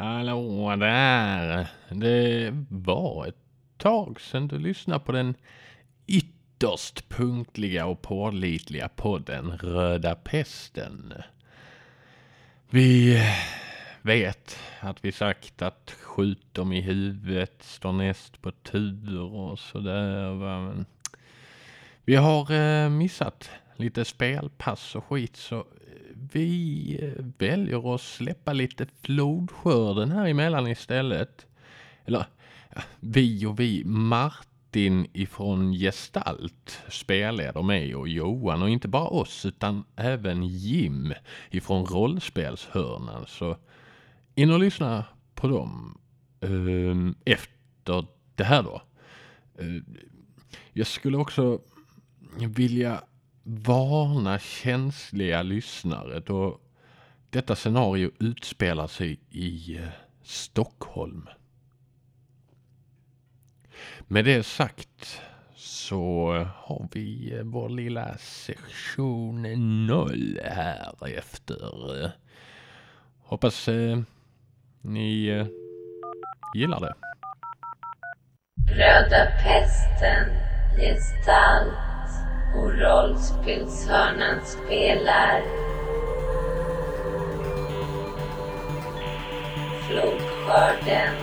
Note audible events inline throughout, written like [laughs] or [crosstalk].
Hallå där! Det var ett tag sedan du lyssnade på den ytterst punktliga och pålitliga podden Röda Pesten. Vi vet att vi sagt att skjut dem i huvudet står näst på tur och sådär. Men vi har eh, missat lite spelpass och skit så vi eh, väljer att släppa lite flodskörden här emellan istället. Eller vi och vi, Martin ifrån Gestalt spelleder mig och Johan och inte bara oss utan även Jim ifrån rollspelshörnan. Så in och lyssna på dem ehm, efter det här då. Ehm, jag skulle också vilja varna känsliga lyssnare då detta scenario utspelar sig i eh, Stockholm. Med det sagt så har vi eh, vår lilla sektion 0 här efter. Eh. Hoppas eh, ni eh, gillar det. Röda pesten, gestalt och rollspelshörnan spelar Flodskörden.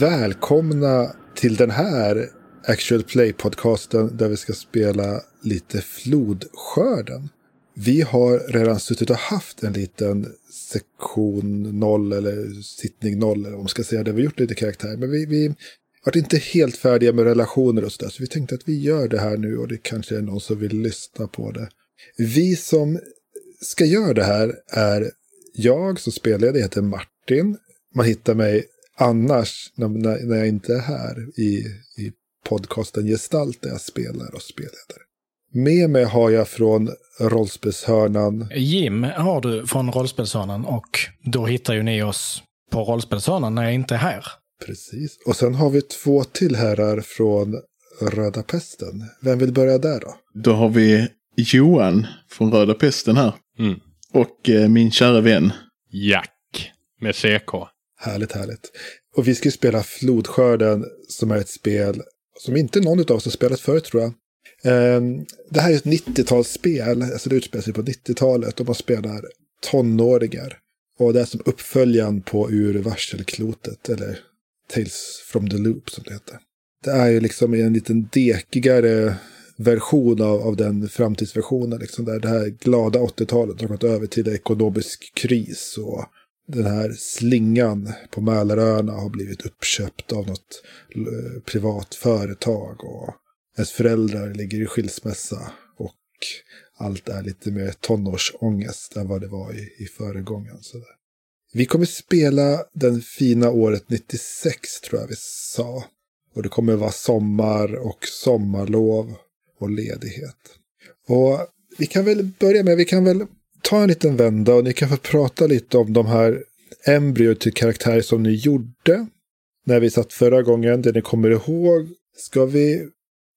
Välkomna till den här Actual Play-podcasten där vi ska spela lite Flodskörden. Vi har redan suttit och haft en liten sektion noll eller sittning noll eller vad man ska säga. Där vi gjort lite karaktär. Men vi, vi varit inte helt färdiga med relationer och sådär. Så vi tänkte att vi gör det här nu och det kanske är någon som vill lyssna på det. Vi som ska göra det här är jag som spelar, det heter Martin. Man hittar mig annars när, när jag inte är här i, i podcasten Gestalt där jag spelar och spelleder. Med mig har jag från rollspelshörnan. Jim har du från rollspelshörnan och då hittar ju ni oss på rollspelshörnan när jag inte är här. Precis. Och sen har vi två till herrar från Röda Pesten. Vem vill börja där då? Då har vi Johan från Röda Pesten här. Mm. Och eh, min kära vän. Jack med CK. Härligt, härligt. Och vi ska ju spela Flodskörden som är ett spel som inte någon av oss har spelat förut tror jag. Ehm, det här är ett 90-talsspel, alltså det utspelar sig på 90-talet och man spelar tonåringar. Och det är som uppföljaren på Ur varselklotet, eller Tales from the Loop som det heter. Det är ju liksom en liten dekigare version av, av den framtidsversionen. Liksom, där det här glada 80-talet har gått över till ekonomisk kris. Och den här slingan på Mälaröarna har blivit uppköpt av något eh, privat företag. Och ens föräldrar ligger i skilsmässa och allt är lite mer tonårsångest än vad det var i, i föregången. Sådär. Vi kommer spela den fina året 96 tror jag vi sa. Och det kommer vara sommar och sommarlov och ledighet. Och vi kan väl börja med, vi kan väl ta en liten vända och ni kan få prata lite om de här embryot till karaktärer som ni gjorde när vi satt förra gången, det ni kommer ihåg. Ska vi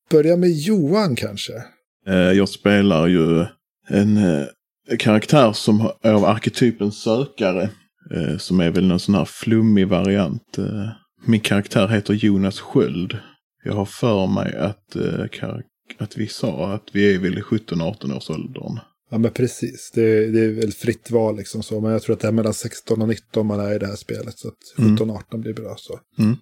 börja med Johan kanske? Eh, jag spelar ju en eh, karaktär som är av arketypen sökare. Eh, som är väl någon sån här flummig variant. Min karaktär heter Jonas Sköld. Jag har för mig att, att vi sa att vi är väl i 17-18 års åldern. Ja men precis, det, det, är väl fritt val liksom så. Men jag tror att det är mellan 16 och 19 man är i det här spelet. Så att 17-18 mm. blir bra så. Mm.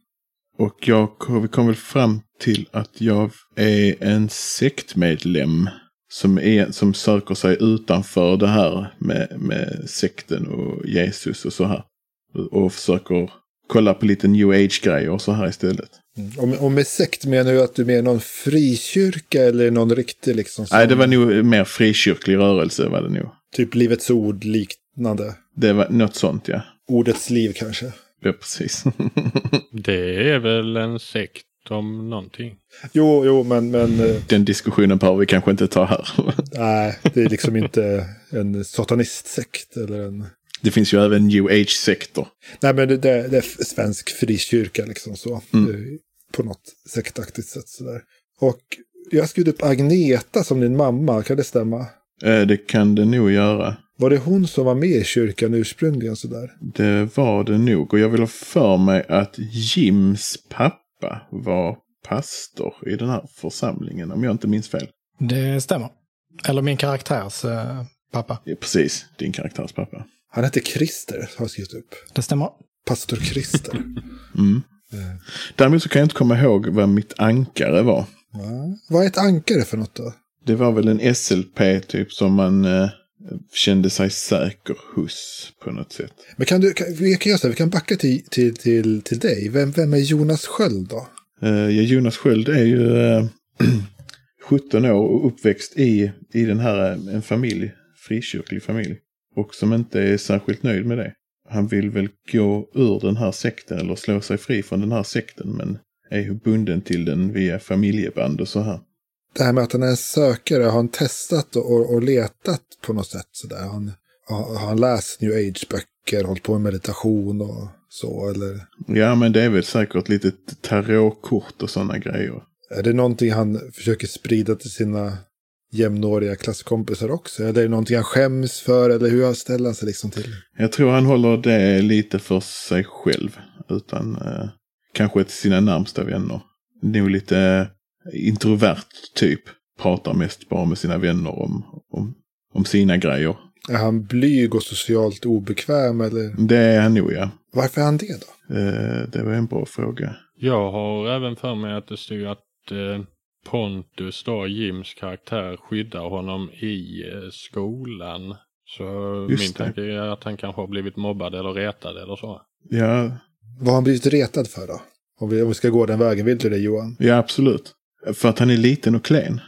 Och jag, vi kom väl fram till att jag är en sektmedlem som, är, som söker sig utanför det här med, med sekten och Jesus och så här. Och försöker kolla på lite new age-grejer och så här istället. Mm. Och, med sekt menar du att du är i någon frikyrka eller någon riktig liksom? Som... Nej, det var nog mer frikyrklig rörelse var det nog. Typ Livets Ord liknande? Det var något sånt, ja. Ordets liv kanske? Ja, precis. [laughs] det är väl en sekt om någonting. Jo, jo, men... men eh, Den diskussionen behöver vi kanske inte ta här. [laughs] nej, det är liksom inte en satanistsekt eller en... Det finns ju även new age-sektor. Nej, men det, det, är svensk frikyrka liksom så. Mm. på något sektaktigt sätt. Sådär. Och jag skrivit upp Agneta som din mamma, kan det stämma? Eh, det kan det nog göra. Var det hon som var med i kyrkan ursprungligen? Sådär? Det var det nog. Och jag vill ha för mig att Jims pappa var pastor i den här församlingen, om jag inte minns fel. Det stämmer. Eller min karaktärs eh, pappa. Ja, precis, din karaktärs pappa. Han hette Christer, har jag skrivit upp. Det stämmer. Pastor Christer. [laughs] Mm. Däremot så kan jag inte komma ihåg vad mitt ankare var. Ja. Vad är ett ankare för något då? Det var väl en SLP typ som man eh, kände sig säker hos på något sätt. Men kan du, kan, vi kan göra så här, vi kan backa till, till, till, till dig. Vem, vem är Jonas Sköld då? Eh, ja, Jonas Sköld är ju eh, [clears throat] 17 år och uppväxt i, i den här, eh, en familj, frikyrklig familj. Och som inte är särskilt nöjd med det. Han vill väl gå ur den här sekten eller slå sig fri från den här sekten men är ju bunden till den via familjeband och så här. Det här med att han är en sökare, har han testat och, och, letat på något sätt? Sådär? Han, har, han läst new age-böcker, hållit på med meditation och så? Eller Ja men det är väl säkert lite tarotkort och sådana grejer. är det någonting han försöker sprida till sina jämnåriga klasskompisar också? Eller är det någonting han skäms för? Eller hur ställer han sig liksom till? Jag tror han håller det lite för sig själv. Utan eh, kanske till sina närmsta vänner. Nog lite introvert typ. Pratar mest bara med sina vänner om, om, om sina grejer. Är han blyg och socialt obekväm? Eller Det är han nog ja. varför är han det då? Eh, det var en bra fråga. Jag har även för mig att det stod att eh, Pontus då, Jims karaktär, skyddar honom i eh, skolan. Så Just min det. tanke är att han kanske har blivit mobbad eller retad eller så. Ja, Vad har han blivit retad för då? Om vi, om vi ska gå den vägen, vill du det Johan? ja absolut. För att han är liten och klen.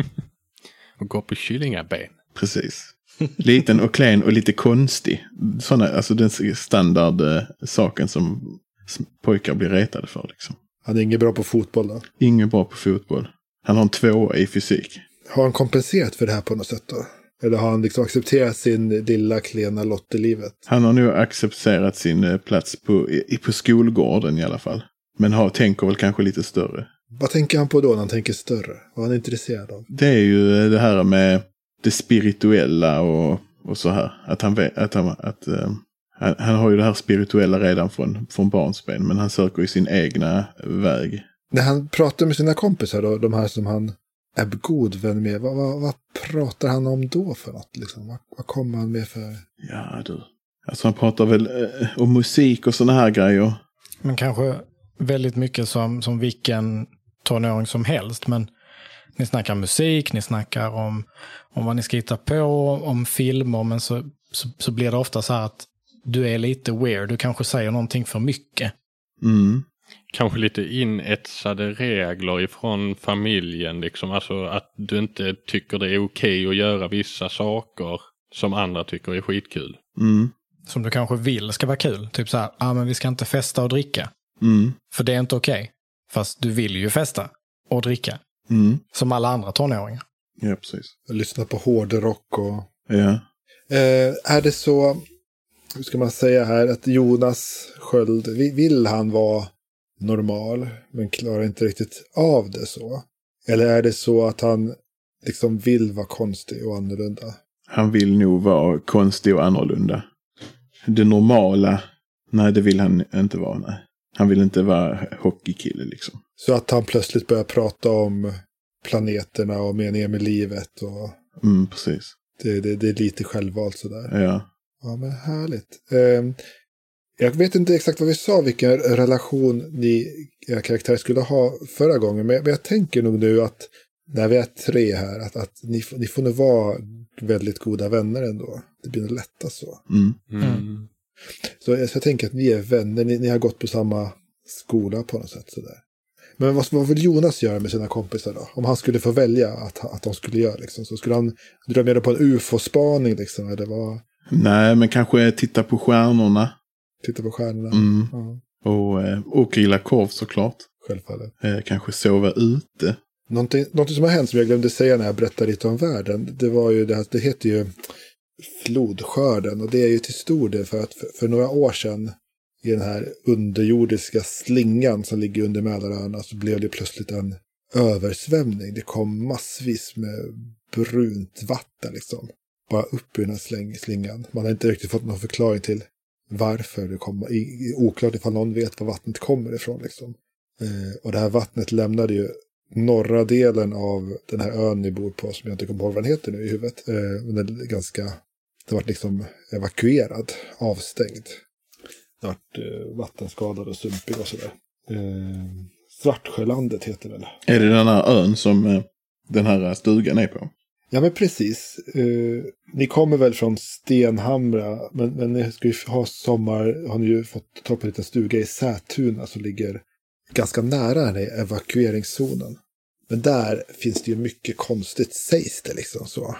[laughs] Och går på kyllingaben. Precis. Liten och klen och lite konstig. Såna, alltså den standard eh, saken som pojkar blir retade för liksom. Han är inget bra på fotboll då? Ingen bra på fotboll. Han har en tvåa i fysik. Har han kompenserat för det här på något sätt då? Eller har han liksom accepterat sin lilla klena lott i livet? Han har nog accepterat sin eh, plats på, i, på skolgården i alla fall. Men har, tänker väl kanske lite större. Vad tänker han på då när han tänker större? Vad är han intresserad av? Det är ju det här med det spirituella och, och så här. Att han vet, att han, att, eh, han, han har ju det här spirituella redan från, från barnsben. Men han söker ju sin egna väg. När han pratar med sina kompisar då, de här som han är god vän med, vad, vad, vad pratar han om då för något? Liksom? Vad, vad kommer han med för... Ja du. Alltså han pratar väl eh, om musik och sådana här grejer. Men kanske väldigt mycket som, som vilken tonåring som helst. Men ni snackar musik, ni snackar om, om vad ni ska hitta på, om filmer. Men så, så, så blir det ofta så här att du är lite weird. Du kanske säger någonting för mycket. Mm. Kanske lite inetsade regler ifrån familjen liksom. Alltså att du inte tycker det är okej att göra vissa saker som andra tycker är skitkul. Mm. Som du kanske vill ska vara kul. Typ så här, ah, men vi ska inte festa och dricka. Mm. För det är inte okej. Fast du vill ju festa och dricka. Mm. Som alla andra tonåringar. Ja, precis. Lyssna på hårdrock och... Ja. Eh, är det så, hur ska man säga här, att Jonas Sköld, vi- vill han vara normal men klarar inte riktigt av det så? Eller är det så att han liksom vill vara konstig och annorlunda? Han vill nog vara konstig och annorlunda. Det normala, nej det vill han inte vara. Nej. Han vill inte vara hockeykille liksom. Så att han plötsligt börjar prata om planeterna och meningen med livet och Mm, precis. det, det, det är lite självvalt sådär. Ja. Ja, men härligt. Ehm, jag vet inte exakt vad vi sa, vilken relation ni, era karaktärer skulle ha förra gången. Men jag, men jag tänker nog nu att när vi är tre här, att, att ni, får- ni får nog vara väldigt goda vänner ändå. Det blir nog lättast så. Mm. Mm. Så jag, så jag tänker att ni är vänner, ni, ni har gått på samma skola på något sätt. Sådär. Men vad, vad vill Jonas göra med sina kompisar då? Om han skulle få välja att, att de skulle göra liksom. Så skulle han dra med dem på en ufo-spaning liksom? Eller vad? Nej, men kanske titta på stjärnorna. Titta på stjärnorna? Mm. Ja, Och, eh, och grilla korv såklart. självfallet. Eh, kanske sova ute. Någonting, någonting som har hänt som jag glömde säga när jag berättade lite om världen. Det var ju det här, det heter ju flodskörden. Och det är ju till stor del för att för, för några år sedan i den här underjordiska slingan som ligger under Mälaröarna så blev det plötsligt en översvämning. Det kom massvis med brunt vatten liksom. Bara upp ur den här släng, slingan. Man har inte riktigt fått någon förklaring till varför det kommer. I- Oklart ifall någon vet var vattnet kommer ifrån liksom. Eh, och det här vattnet lämnade ju norra delen av den här ön ni bor på, som jag inte kommer ihåg vad den heter nu i huvudet. Eh, men den är ganska, den var liksom evakuerad, avstängd. Det vart eh, vattenskadad och sumpig och sådär. Eh, Svartsjölandet heter det väl? Är det den här ön som eh, den här stugan är på? Ja, men precis. Eh, ni kommer väl från Stenhamra, men, men ni ska ju ha sommar, har ni ju fått ta på en liten stuga i Sätuna som ligger ganska nära den här evakueringszonen. Men där finns det ju mycket konstigt, sägs det liksom så.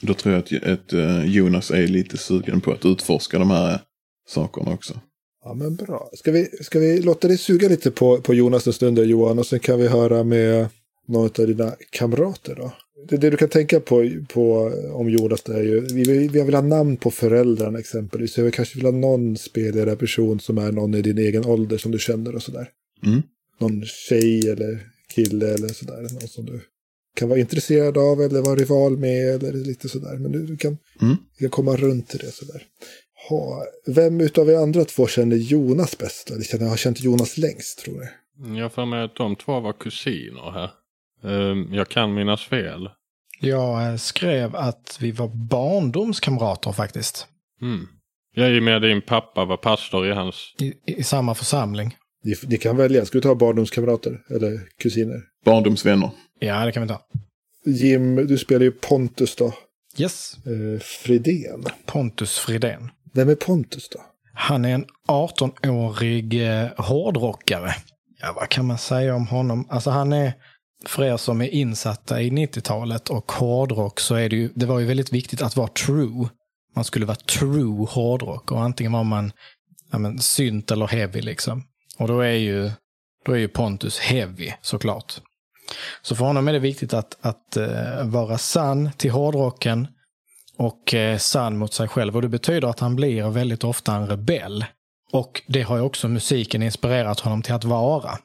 Då tror jag att, att eh, Jonas är lite sugen på att utforska de här sakerna också. Ja, men bra. Ska vi, ska vi låta dig suga lite på, på Jonas en stund där, Johan, och sen kan vi höra med någon av dina kamrater då? Det, det du kan tänka på, på om Jonas det är ju, vi, vi, vi vill ha namn på föräldrarna exempelvis. Vi kanske vill ha någon spelare person som är någon i din egen ålder som du känner och sådär. Mm. Någon tjej eller kille eller sådär. Någon som du kan vara intresserad av eller vara rival med eller lite sådär. Men du, kan, Mm. kan komma runt till det sådär. Ha, vem utav er andra två känner Jonas bäst? Eller känner, har känt Jonas längst tror? Jag har för mig att de två var kusiner här. Ehm, Jag kan minnas fel. Jag eh, skrev att vi var barndomskamrater faktiskt. Mm. Jag är ju med din pappa var pastor i hans... I, i samma församling. Ni, ni kan välja, ska du ta barndomskamrater eller kusiner? Barndomsvänner. Ja, det kan vi ta. Jim, du spelar ju Pontus då. Yes, Eh, Fridén. Pontus Fridén. Vem är Pontus då? Han är en 18-årig eh, hårdrockare. Ja, vad kan man säga om honom? Alltså han är, för er som är insatta i 90-talet och hårdrock så är det ju, det var ju väldigt viktigt att vara true. Man skulle vara true hårdrock och antingen var man ja, men, synt eller heavy liksom. Och då är ju, då är ju Pontus heavy såklart. Så för honom är det viktigt att, att uh, vara sann till hårdrocken och uh, sann mot sig själv. Och det betyder att han blir väldigt ofta en rebell. Och det har ju också musiken inspirerat honom till att vara.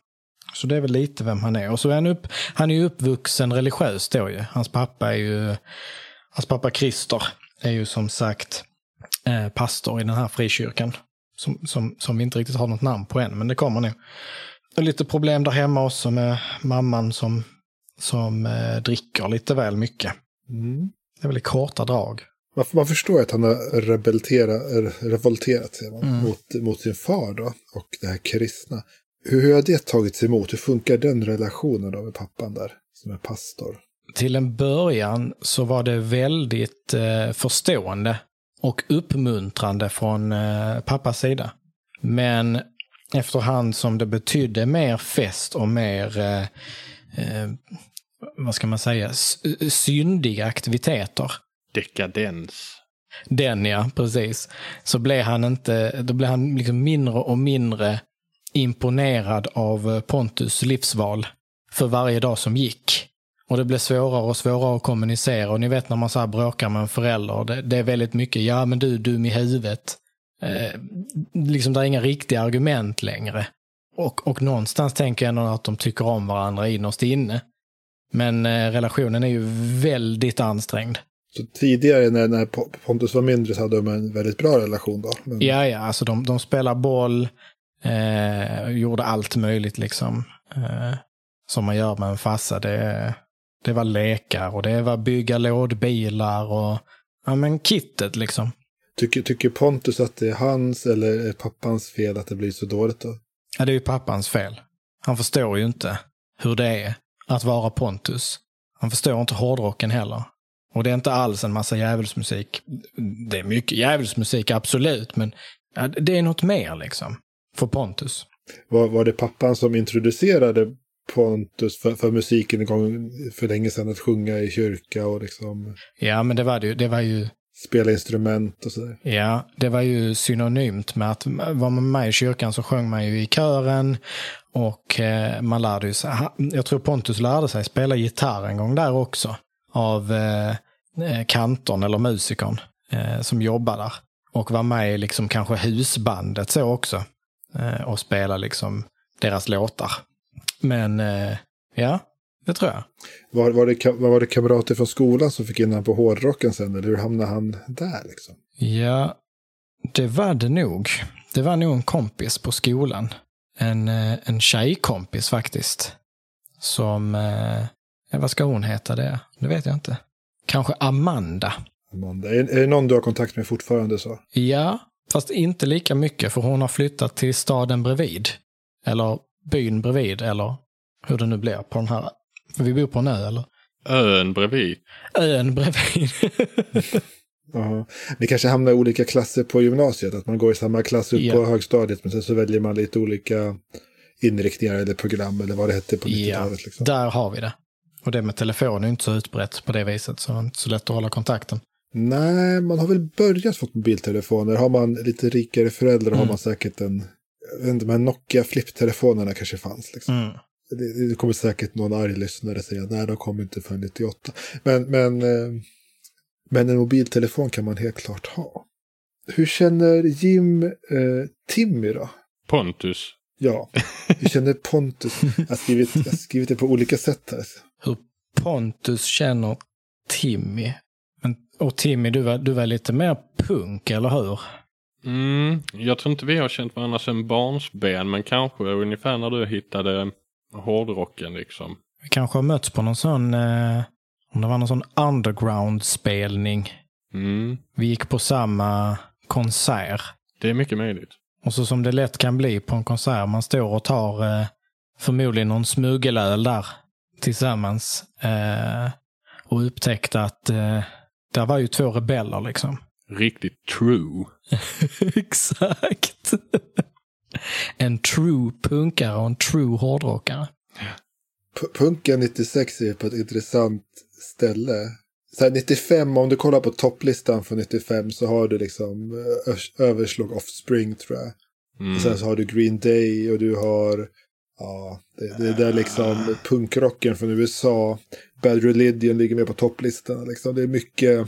Så det är väl lite vem han är. Och så är han, upp, han är ju uppvuxen religiöst då ju. Hans pappa är ju, hans pappa Christer är ju som sagt eh, pastor i den här frikyrkan. Som, som, som vi inte riktigt har något namn på än, men det kommer nu. Lite problem där hemma också med mamman som, som eh, dricker lite väl mycket. Det är väl i korta drag. Man, man förstår att han har er- revolterat Mm. mot, mot sin far då, och det här kristna. Hur, hur har det tagits emot? Hur funkar den relationen då med pappan där, som är pastor? Till en början så var det väldigt eh, förstående och uppmuntrande från eh, pappas sida. Men efterhand som det betydde mer fest och mer, eh, eh, vad ska man säga, syndiga aktiviteter. Dekadens. Den ja, precis. Så blev han inte, då blev han liksom mindre och mindre imponerad av eh, Pontus livsval för varje dag som gick. Och det blev svårare och svårare att kommunicera. Och ni vet när man så här bråkar med en förälder, det, det är väldigt mycket, ja men du är dum i huvudet. Eh, liksom det är inga riktiga argument längre. Och, och någonstans tänker jag ändå att de tycker om varandra innerst inne. Men eh, relationen är ju väldigt ansträngd. Så tidigare när, när Po- Pontus var mindre så hade de en väldigt bra relation då. Men, Ja, ja, alltså de, de spelar boll, eh, gjorde allt möjligt liksom. Eh, som man gör med en farsa. Det, det var lekar och det var bygga lådbilar och ja, men kittet liksom. Tycker, tycker Pontus att det är hans eller är pappans fel att det blir så dåligt då? Ja, det är ju pappans fel. Han förstår ju inte hur det är att vara Pontus. Han förstår inte hårdrocken heller. Och det är inte alls en massa djävulsmusik. Det är mycket djävulsmusik, absolut, men det är något mer liksom. För Pontus. Var, var det pappan som introducerade Pontus för, för musiken en gång för länge sedan att sjunga i kyrka och liksom Ja, men det var det ju. Det var ju, spela instrument och sådär? ja, det var ju synonymt med att var man med i kyrkan så sjöng man ju i kören och eh, man lärde ju sig. Jag tror Pontus lärde sig spela gitarr en gång där också av eh, eh, kantorn eller musikern eh, som jobbar där och var med i liksom kanske husbandet så också. eh, och spela liksom deras låtar. Men eh, ja, det tror jag. Var, var, det, var det kamrater från skolan som fick in honom på hårdrocken sen? Eller hur hamnade han där liksom? Ja, det var det nog. Det var nog en kompis på skolan. En, eh, en tjejkompis faktiskt. Som, eh, vad ska hon heta det? Det vet jag inte. Kanske Amanda. Amanda. Är, är det någon du har kontakt med fortfarande så? Ja, fast inte lika mycket för hon har flyttat till staden bredvid. Eller byn bredvid, eller hur det nu blir på den här. För vi bor på en ö, eller? Ön bredvid. Ön bredvid. [laughs] Ja. Ni kanske hamnar i olika klasser på gymnasiet, att man går i samma klass upp Ja. på högstadiet, men sen så väljer man lite olika inriktningar eller program eller vad det hette på ja, 90-talet. Liksom. där har vi det. Och det med telefon är inte så utbrett på det viset, så det är inte så lätt att hålla kontakten. Nej, man har väl börjat få mobiltelefoner. Har man lite rikare föräldrar har Mm. man säkert en, jag vet inte, men Nokia flipptelefonerna kanske fanns. Liksom. Mm. Det, det kommer säkert någon arg lyssnare säga, nej de kom inte förrän 98. Men, men, eh, men en mobiltelefon kan man helt klart ha. Hur känner Jim eh, Timmy då? Pontus. Ja, hur känner Pontus? Jag har skrivit, jag har skrivit det på olika sätt här. Hur Pontus känner Timmy. Men, och Timmy, du var, du var lite mer punk, eller hur? Mm, jag tror inte vi har känt varandra sedan barnsben, men kanske ungefär när du hittade hårdrocken liksom. Vi kanske har mötts på någon sån, eh, om det var någon sån underground-spelning. Mm, Vi gick på samma konsert. det är mycket möjligt. Och så som det lätt kan bli på en konsert, man står och tar eh, förmodligen någon smuggelöl där tillsammans. Eh, och upptäckte att eh, där var ju två rebeller liksom. Riktigt true. [laughs] Exakt. en true punkare och en true hårdrockare. Punken 96 är på ett intressant ställe. Så här 95, om du kollar på topplistan för 95 så har du liksom eh, överslag Offspring tror jag. Mm. Och sen så har du Green Day och du har, ja, det, det är där liksom punkrocken från USA. Bad Religion ligger med på topplistan. Liksom. Det är mycket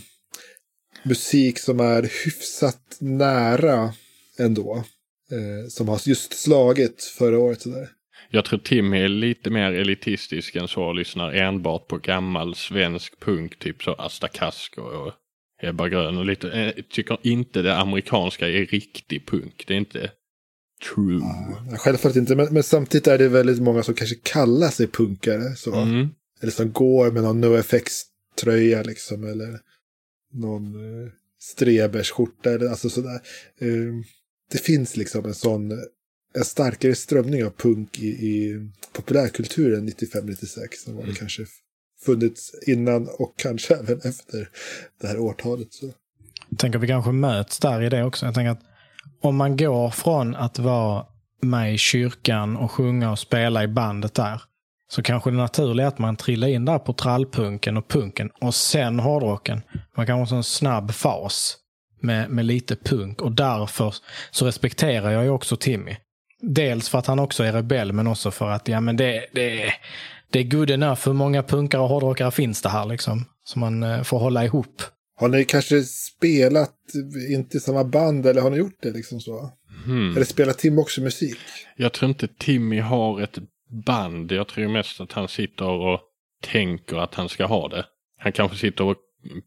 musik som är hyfsat nära ändå. Eh, som har just slagit förra året. Sådär. Jag tror Tim är lite mer elitistisk än så och lyssnar enbart på gammal svensk punk, typ så Asta Kasko och Ebba Grön och lite, eh, tycker inte det amerikanska är riktig punk. Det är inte true. Ja, Självfallet inte, men, men samtidigt är det väldigt många som kanske kallar sig punkare. Så. Mm. Eller som går med någon NoFX-tröja liksom. Eller någon uh, Strebers-skjorta. Eller alltså sådär. Eh, det finns liksom en sån, en starkare strömning av punk i, i populärkulturen 95-96. Som var det kanske funnits innan och kanske [laughs] även efter det här årtalet. Så. Jag tänker vi kanske möts där i det också. Jag tänker att om man går från att vara med i kyrkan och sjunga och spela i bandet där, så kanske det naturliga är att man trillar in där på trallpunken och punken och sen hårdrocken. Man kan ha en sån snabb fas med, med lite punk och därför så respekterar jag ju också Timmy. Dels för att han också är rebell men också för att ja, men det, det, det är good enough. Hur många punkare och hårdrockare finns det här liksom? Som man eh, får hålla ihop. Har ni kanske spelat, inte i samma band, eller har ni gjort det liksom så? Hmm. Eller spelar Tim också musik? Jag tror inte Timmy har ett band. Jag tror mest att han sitter och tänker att han ska ha det. Han kanske sitter och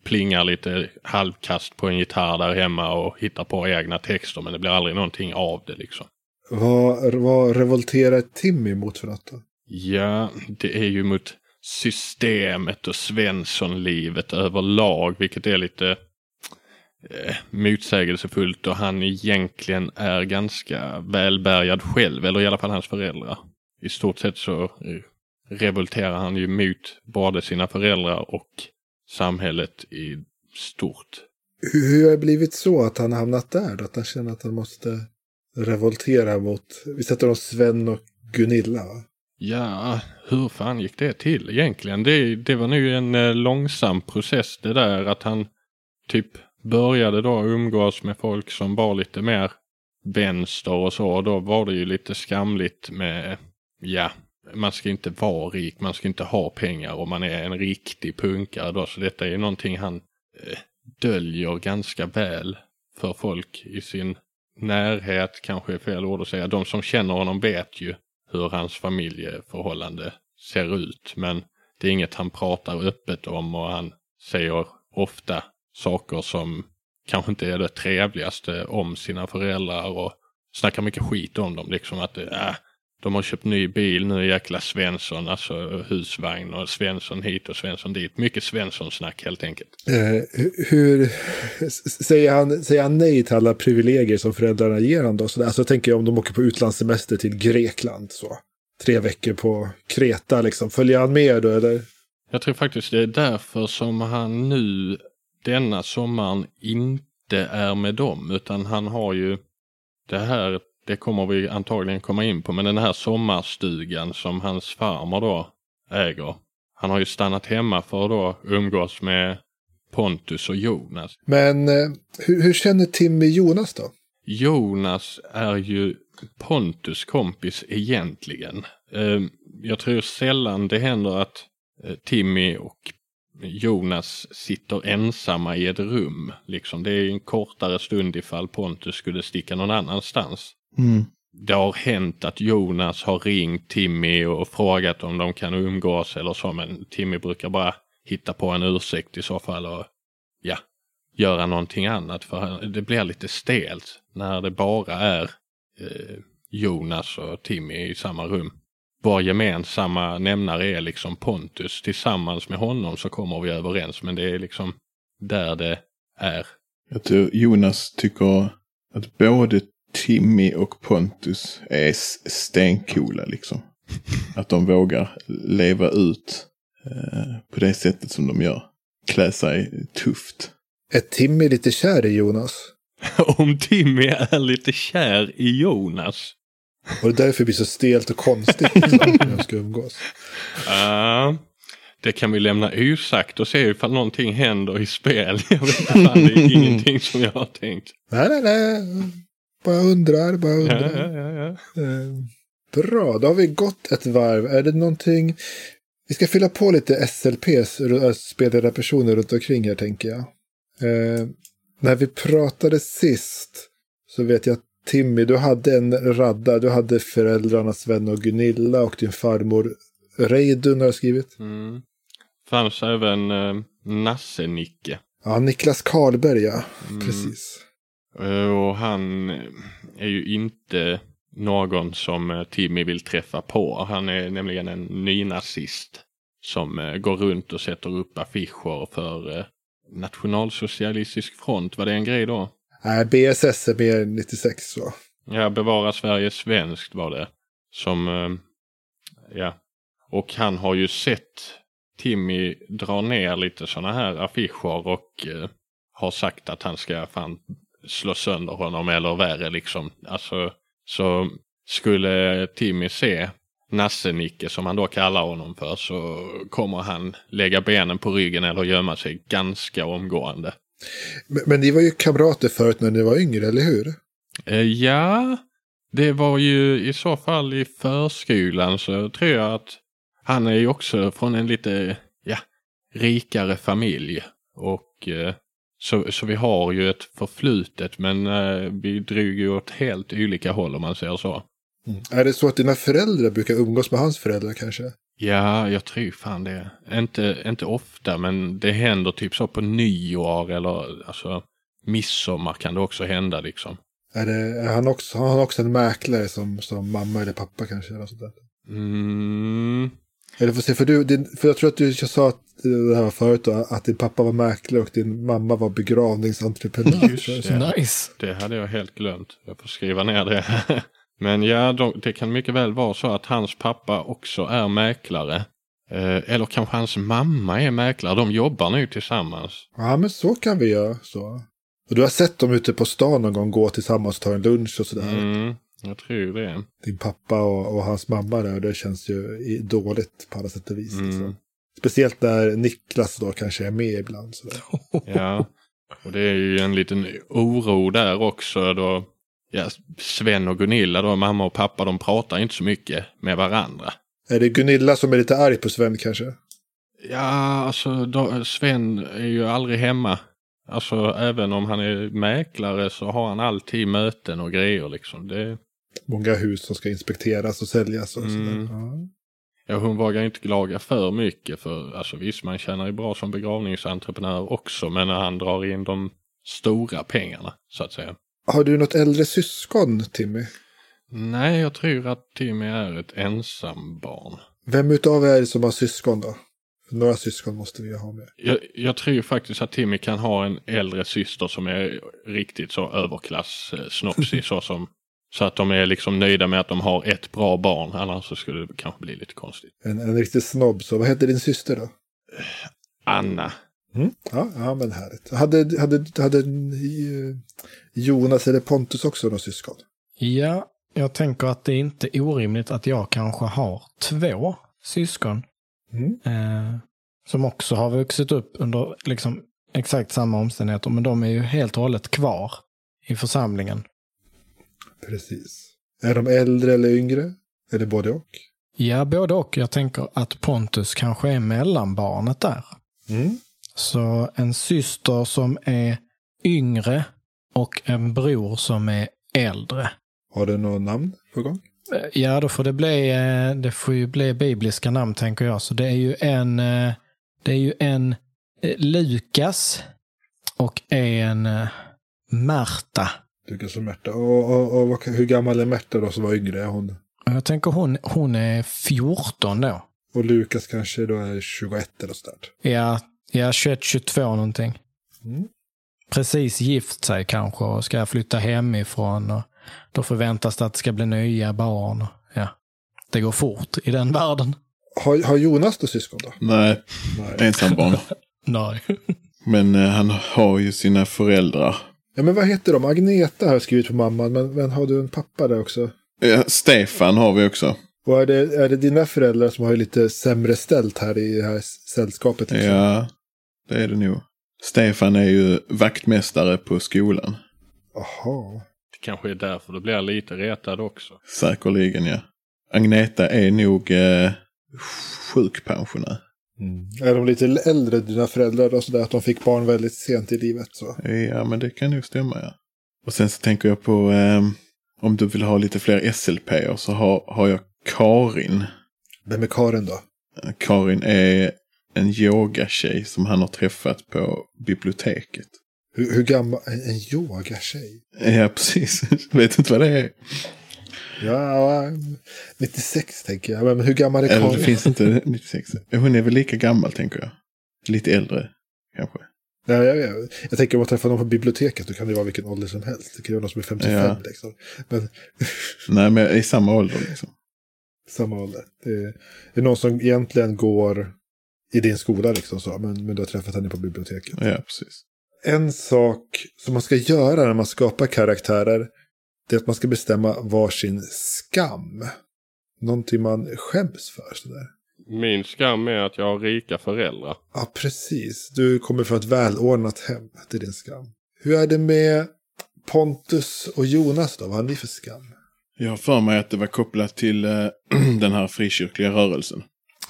plingar lite halvkast på en gitarr där hemma och hittar på egna texter men det blir aldrig någonting av det liksom. Vad, vad revolterar Tim emot för något då? Ja, det är ju mot systemet och Svenssonlivet överlag, vilket är lite eh, motsägelsefullt och han egentligen är ganska välbärgad själv, eller i alla fall hans föräldrar. I stort sett så eh, revolterar han ju mot både sina föräldrar och samhället i stort. Hur, har det blivit så att han har hamnat där? Då? Att han känner att han måste revoltera mot, vi sätter oss Sven och Gunilla va? Ja, hur fan gick det till egentligen? Det, det var nu en eh, långsam process det där att han typ började då umgås med folk som var lite mer vänster och så. Och då var det ju lite skamligt med, ja, man ska inte vara rik, man ska inte ha pengar och man är en riktig punkare då. Så detta är någonting han eh, döljer ganska väl för folk i sin närhet kanske är fel ord att säga. De som känner honom vet ju hur hans familjeförhållande ser ut. Men det är inget han pratar öppet om och han säger ofta saker som kanske inte är det trevligaste om sina föräldrar och snackar mycket skit om dem. Liksom att äh, de har köpt ny bil nu jäkla Svensson, alltså husvagn och Svensson hit och Svensson dit. Mycket Svensson-snack helt enkelt. Eh, hur, säger, han, säger han nej till alla privilegier som föräldrarna ger honom då? Så, alltså tänker jag om de åker på utlandssemester till Grekland så. Tre veckor på Kreta liksom. Följer han med då eller? Jag tror faktiskt det är därför som han nu denna sommaren inte är med dem utan han har ju det här, det kommer vi antagligen komma in på, men den här sommarstugan som hans farmor då äger. Han har ju stannat hemma för att då umgås med Pontus och Jonas. Men eh, hur, hur känner Timmy Jonas då? Jonas är ju Pontus kompis egentligen. Eh, jag tror sällan det händer att eh, Timmy och Jonas sitter ensamma i ett rum. Liksom. Det är en kortare stund ifall Pontus skulle sticka någon annanstans. Mm. Det har hänt att Jonas har ringt Timmy och frågat om de kan umgås eller så, men Timmy brukar bara hitta på en ursäkt i så fall och ja, göra någonting annat. För det blir lite stelt när det bara är eh, Jonas och Timmy i samma rum vår gemensamma nämnare är liksom Pontus. Tillsammans med honom så kommer vi överens. Men det är liksom där det är. Jag tror Jonas tycker att både Timmy och Pontus är stencoola liksom. Att de vågar leva ut eh, på det sättet som de gör. Klä sig tufft. Är Timmy lite kär i Jonas? [laughs] Om Timmy är lite kär i Jonas och det därför blir så stelt och konstigt [laughs] när de ska umgås. Uh, det kan vi lämna osagt och se ifall någonting händer i spel. [laughs] Jag vet inte, det är ingenting som jag har tänkt. Nej, nej, nej. Bara undrar, bara undrar. Ja, ja, ja, uh, bra, då har vi gått ett varv. Är det någonting... Vi ska fylla på lite SLPs, spelade personer runt omkring här tänker jag. Uh, när vi pratade sist så vet jag att Timmy, du hade en radda. Du hade föräldrarna Sven och Gunilla och din farmor Reidun har jag skrivit. Mm. Fanns även eh, Nasse-Nicke. Ja, Niklas Karlberg ja. Mm. Precis. Eh, och han är ju inte någon som eh, Timmy vill träffa på. Han är nämligen en nynazist som eh, går runt och sätter upp affischer för Nationalsocialistisk front. Var det en grej då? Nej, BSS är mer 96 så. Ja, Bevara Sverige svenskt var det. Som, ja. Och han har ju sett Timmy dra ner lite sådana här affischer och har sagt att han ska fan slå sönder honom eller värre liksom. Alltså, så skulle Timmy se Nasse-Nicke som han då kallar honom för så kommer han lägga benen på ryggen eller gömma sig ganska omgående. Men, men ni var ju kamrater förut när ni var yngre, eller hur? Eh, ja, det var ju i så fall i förskolan så tror jag att han är ju också från en lite ja, rikare familj. Och eh, så, så vi har ju ett förflutet men eh, vi drog ju åt helt olika håll om man säger så. Mm. Är det så att dina föräldrar brukar umgås med hans föräldrar kanske? Ja, jag tror fan det. Inte, inte ofta, men det händer typ så på nyår eller alltså midsommar kan det också hända liksom. Är, det, är han, också, har han också en mäklare som, som mamma eller pappa kanske? Eller sånt där? Mm. Eller får se, för, du, din, för jag tror att du sa att det här var förut då, att din pappa var mäklare och din mamma var begravningsentreprenör. Just det. Nice. Det hade jag helt glömt. Jag får skriva ner det. [laughs] Men ja, de, det kan mycket väl vara så att hans pappa också är mäklare. Eh, eller kanske hans mamma är mäklare. De jobbar nu tillsammans. Ja, men så kan vi göra. Så. Och du har sett dem ute på stan någon gång gå tillsammans och ta en lunch och sådär. Mm, jag tror det. Din pappa och, och hans mamma där. Det känns ju dåligt på alla sätt och vis. Mm. Liksom. Speciellt när Niklas då kanske är med ibland. Sådär. [laughs] Ja, och det är ju en liten oro där också då ja, Sven och Gunilla då, mamma och pappa, de pratar inte så mycket med varandra. Är det Gunilla som är lite arg på Sven kanske? Ja, alltså då, Sven är ju aldrig hemma Alltså även om han är mäklare så har han alltid möten och grejer liksom. Det, Många hus som ska inspekteras och säljas och Mm. sådär. Ja. ja, hon vågar inte klaga för mycket för alltså visst man tjänar ju bra som begravningsentreprenör också men när han drar in de stora pengarna så att säga. Har du något äldre syskon, Timmy? Nej, jag tror att Timmy är ett ensambarn. Vem utav er är det som har syskon då? Några syskon måste vi ha med. Jag, jag tror faktiskt att Timmy kan ha en äldre syster som är riktigt så överklass eh, snopsig så som så att de är liksom nöjda med att de har ett bra barn. Annars så skulle det kanske bli lite konstigt. En, en riktig snobb. Så vad heter din syster då? Anna. Mm. Ja, ja, men härligt. Hade, hade, hade Jonas eller Pontus också några syskon? Ja, jag tänker att det är inte orimligt att jag kanske har två syskon. Mm. Eh, som också har vuxit upp under liksom exakt samma omständigheter. Men de är ju helt och hållet kvar i församlingen. Precis. Är de äldre eller yngre? Eller både och? Ja, både och. Jag tänker att Pontus kanske är mellanbarnet där. Mm. Så en syster som är yngre och en bror som är äldre. Har du något namn på gång? Eh, Ja, då får det bli, eh, det får ju bli bibliska namn tänker jag. Så det är ju en, eh, det är ju en Lukas och en Marta. Lukas och Märta. Och, och, och hur gammal är Märta då som var yngre? Är hon? Jag tänker hon, hon är 14 då. Och Lukas kanske då är 21 eller sådär. Ja, ja 21-22 någonting. Mm. Precis gift sig kanske och ska flytta hemifrån. Och då förväntas det att det ska bli nya barn. Ja, det går fort i den världen. Har, har Jonas då syskon då? Nej, Nej. ensambarn. [laughs] Nej. Men eh, han har ju sina föräldrar. Ja, men vad heter de? Agneta har jag skrivit på mamman, men, men har du en pappa där också? Eh, Stefan har vi också. Och är det, är det dina föräldrar som har lite sämre ställt här i det här sällskapet? Liksom? Ja, det är det nog. Stefan är ju vaktmästare på skolan. Jaha. Det kanske är därför du blir lite retad också. Säkerligen ja. Agneta är nog eh, sjukpensionär. Mm. Är de lite äldre, dina föräldrar, då, sådär att de fick barn väldigt sent i livet? Så. Ja, men det kan nog stämma ja. Och sen så tänker jag på eh, om du vill ha lite fler SLP så har, har jag Karin. Vem är Karin då? Karin är en yogatjej som han har träffat på biblioteket. Hur, hur gammal? En, yogatjej? Ja, precis. [laughs] Vet inte vad det är. Ja, 96 tänker jag. Men hur gammal är Eller det Karin? finns inte 96. Hon är väl lika gammal tänker jag. Lite äldre kanske. Ja, jag, jag, jag tänker om man träffar någon på biblioteket då kan det vara vilken ålder som helst. Det kan vara någon som är 55 Ja. liksom. Men [laughs] Nej, men i samma ålder liksom. samma ålder. Det är, det är någon som egentligen går i din skola liksom så. Men, men du har träffat henne på biblioteket. Ja, precis. En sak som man ska göra när man skapar karaktärer. Det är att man ska bestämma varsin skam. Någonting man skäms för. Sådär. Min skam är att jag har rika föräldrar. Ja, precis. Du kommer från ett välordnat hem. Det är din skam. Hur är det med Pontus och Jonas då? Vad har ni för skam? Jag har för mig att det var kopplat till eh, [clears throat] den här frikyrkliga rörelsen.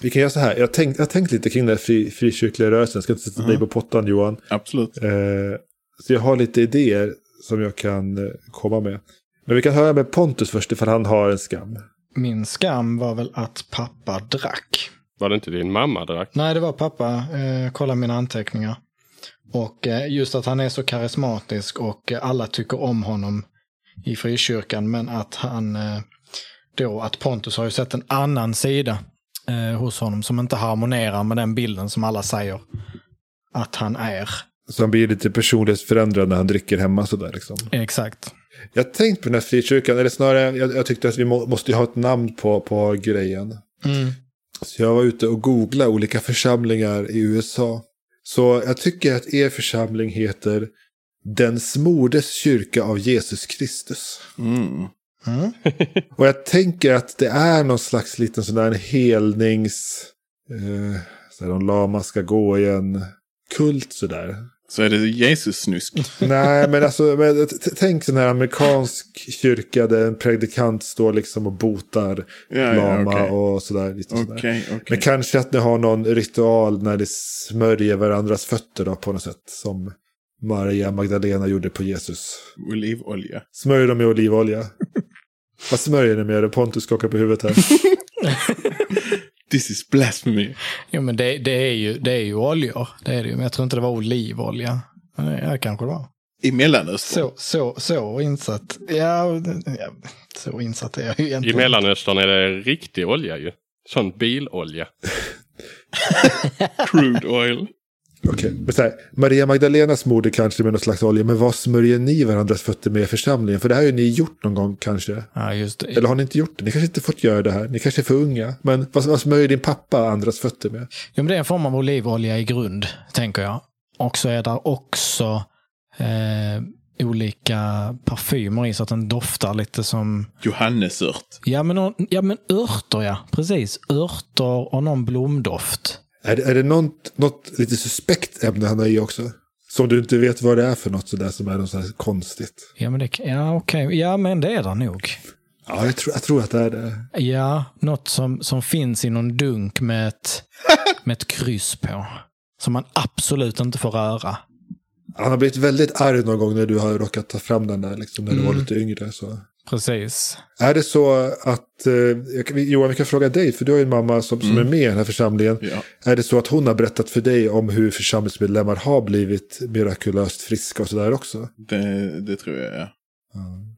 Vi kan göra så här. Jag har tänkt, jag tänkt lite kring den här fri, frikyrkliga rörelsen. Jag ska inte sätta dig på pottan Johan. Absolut. Eh, så jag har lite idéer som jag kan eh, komma med. Men vi kan höra med Pontus först ifall han har en skam. Min skam var väl att pappa drack. Var det inte din mamma drack? Nej, det var pappa. Eh, kolla mina anteckningar. Och eh, just att han är så karismatisk och eh, alla tycker om honom i frikyrkan. Men att han eh, då, att Pontus har ju sett en annan sida eh, hos honom som inte harmonerar med den bilden som alla säger att han är. Så han blir lite personlighetsförändrad när han dricker hemma sådär liksom. Exakt. Jag har tänkt på den här frikyrkan, eller snarare jag, jag tyckte att vi må, måste ju ha ett namn på, på grejen. Mm. Så jag var ute och googlade olika församlingar i USA. Så jag tycker att er församling heter Den smordes kyrka av Jesus Kristus. Mm. Mm. [laughs] Och jag tänker att det är någon slags liten sån där helnings... Eh, så här, de lama ska gå i en kult sådär. Så är det Jesus-snusk. [laughs] Nej, men alltså, men, tänk sån här amerikansk kyrka där en predikant står liksom och botar Ja, ja, lama okej. och sådär. Lite sådär. Okej, okej. Men kanske att ni har någon ritual när ni smörjer varandras fötter då, på något sätt. Som Maria Magdalena gjorde på Jesus. Olivolja. Smörjer dem med olivolja. [laughs] Vad smörjer ni med? Pontus skakar på huvudet här. [laughs] This is blasphemy. Jo, men det, det, är ju, det är ju oljor. Det är det ju. Men jag tror inte det var olivolja. Men det ja, kanske det var. I Mellanöstern. Så, så, så insatt. Ja, ja, så insatt är jag ju I egentligen. Mellanöstern är det riktig olja ju. Sån bilolja. [laughs] [laughs] Crude oil. Okej, men så här, Maria Magdalenas mord är kanske med någon slags olja, men vad smörjer ni varandras fötter med i församlingen? För det här har ju ni gjort någon gång kanske. Ja, just det. Eller har ni inte gjort det? Ni kanske inte fått göra det här. Ni kanske är för unga. Men vad, vad smörjer din pappa andras fötter med? Ja, men det är en form av olivolja i grund, tänker jag. Och så är där också eh, olika parfymer i så att den doftar lite som... Johannesört. Ja, men, ja, men örter, ja. Precis. Örter och någon blomdoft. Är är det något, något lite suspekt ämne han har i också? Som du inte vet vad det är för något sådär som är något sådär konstigt. Ja, men det, ja, okej. Ja, men det är det nog. Ja, jag tror, jag tror att det är det. Ja, något som, som finns i någon dunk med ett, [laughs] med ett kryss på. Som man absolut inte får röra. Han har blivit väldigt arg någon gång när du har råkat ta fram den där, liksom, när du var Mm. lite yngre. Så. Precis. Är det så att, eh, jag Johan, vi kan fråga dig, för du har ju en mamma som, som är med i den här församlingen. Ja. Är det så att hon har berättat för dig om hur församlingsmedlemmar har blivit mirakulöst friska och sådär också? Det, det tror jag, ja.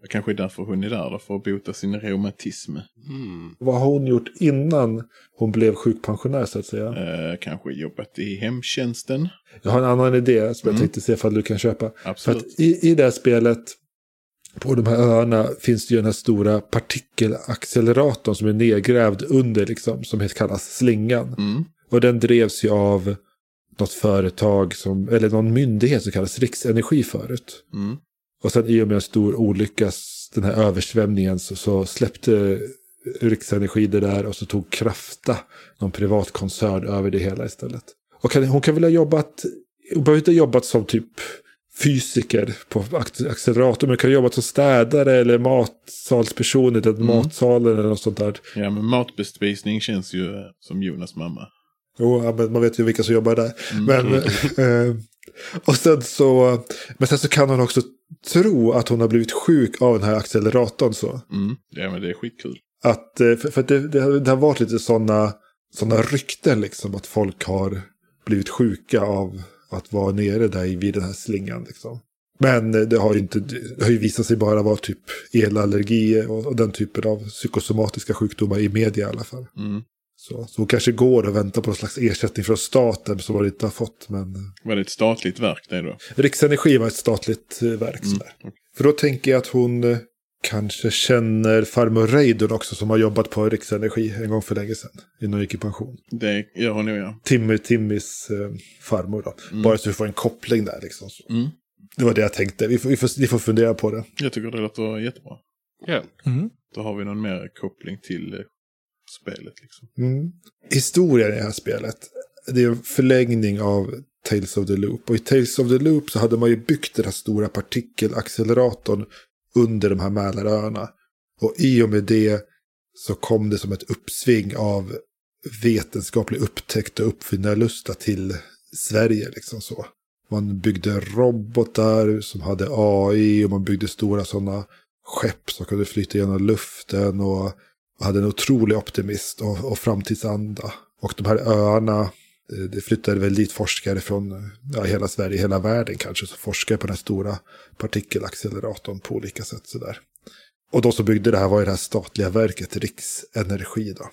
Det kanske är därför hon är där, då, för att bota sin reumatism. Mm. Vad har hon gjort innan hon blev sjukpensionär så att säga? Eh, kanske jobbat i hemtjänsten. Jag har en annan idé som jag Mm. tänkte se ifall du kan köpa. För Absolut. att i, i det här spelet, på de här öarna, finns det ju den här stora partikelacceleratorn som är nedgrävd under, liksom, som kallas slingan. Mm. Och den drevs ju av något företag, som, eller någon myndighet som kallas Riksenergi förut. Mm. Och sen i och med en stor olycka, den här översvämningen, så, så släppte Riksenergi det där och så tog Krafta, någon privat koncern, över det hela istället. Och hon kan väl ha jobbat, hon behöver inte ha jobbat som typ fysiker på ac- accelerator, men hon kan ha jobbat som städare eller matsalsperson i den Mm. matsalen eller något sånt där. Ja, men matbespisning känns ju eh, som Jonas mamma. Jo, ja, men man vet ju vilka som jobbar där. Mm. Men, [laughs] eh, och sen så, men sen så kan hon också tro att hon har blivit sjuk av den här acceleratorn. Så. Mm. Ja, men det är skitkul. Att, eh, för för det, det, har, det har varit lite sådana såna rykten liksom, att folk har blivit sjuka av att vara nere där vid den här slingan. Liksom. Men eh, det har, ju inte, det har ju visat sig bara vara typ elallergi och, och den typen av psykosomatiska sjukdomar i media i alla fall. Mm. Så, så hon kanske går och väntar på någon slags ersättning från staten som hon inte har fått. Men eh, Var det ett statligt verk det då? Riksenergi var ett statligt eh, verk. Mm. För då tänker jag att hon kanske känner farmor Reidun också som har jobbat på Riksenergi en gång för länge sedan. Innan hon gick i pension. Det gör hon nog, ja. Timmy, Timmys eh, farmor då. Mm. Bara så vi får en koppling där liksom. Så. Mm. Det var det jag tänkte. Vi får, vi, får, vi får fundera på det. Jag tycker det låter jättebra. Ja. Mm. Då har vi någon mer koppling till eh, spelet liksom. Mm. Historien i det här spelet. Det är en förlängning av Tales of the Loop. Och i Tales of the Loop så hade man ju byggt den här stora partikelacceleratorn under de här Mälaröarna. Och i och med det så kom det som ett uppsving av vetenskaplig upptäckt och uppfinnarlusta till Sverige. Liksom så. Man byggde robotar som hade AI och man byggde stora sådana skepp som kunde flyta genom luften och hade en otrolig optimist och, och framtidsanda. Och de här öarna, Eh, det flyttade väl dit forskare från eh, ja, hela Sverige, hela världen kanske, som forskar på den här stora partikelacceleratorn på olika sätt. Sådär. Och de som byggde det här var ju det här statliga verket Riksenergi. Då.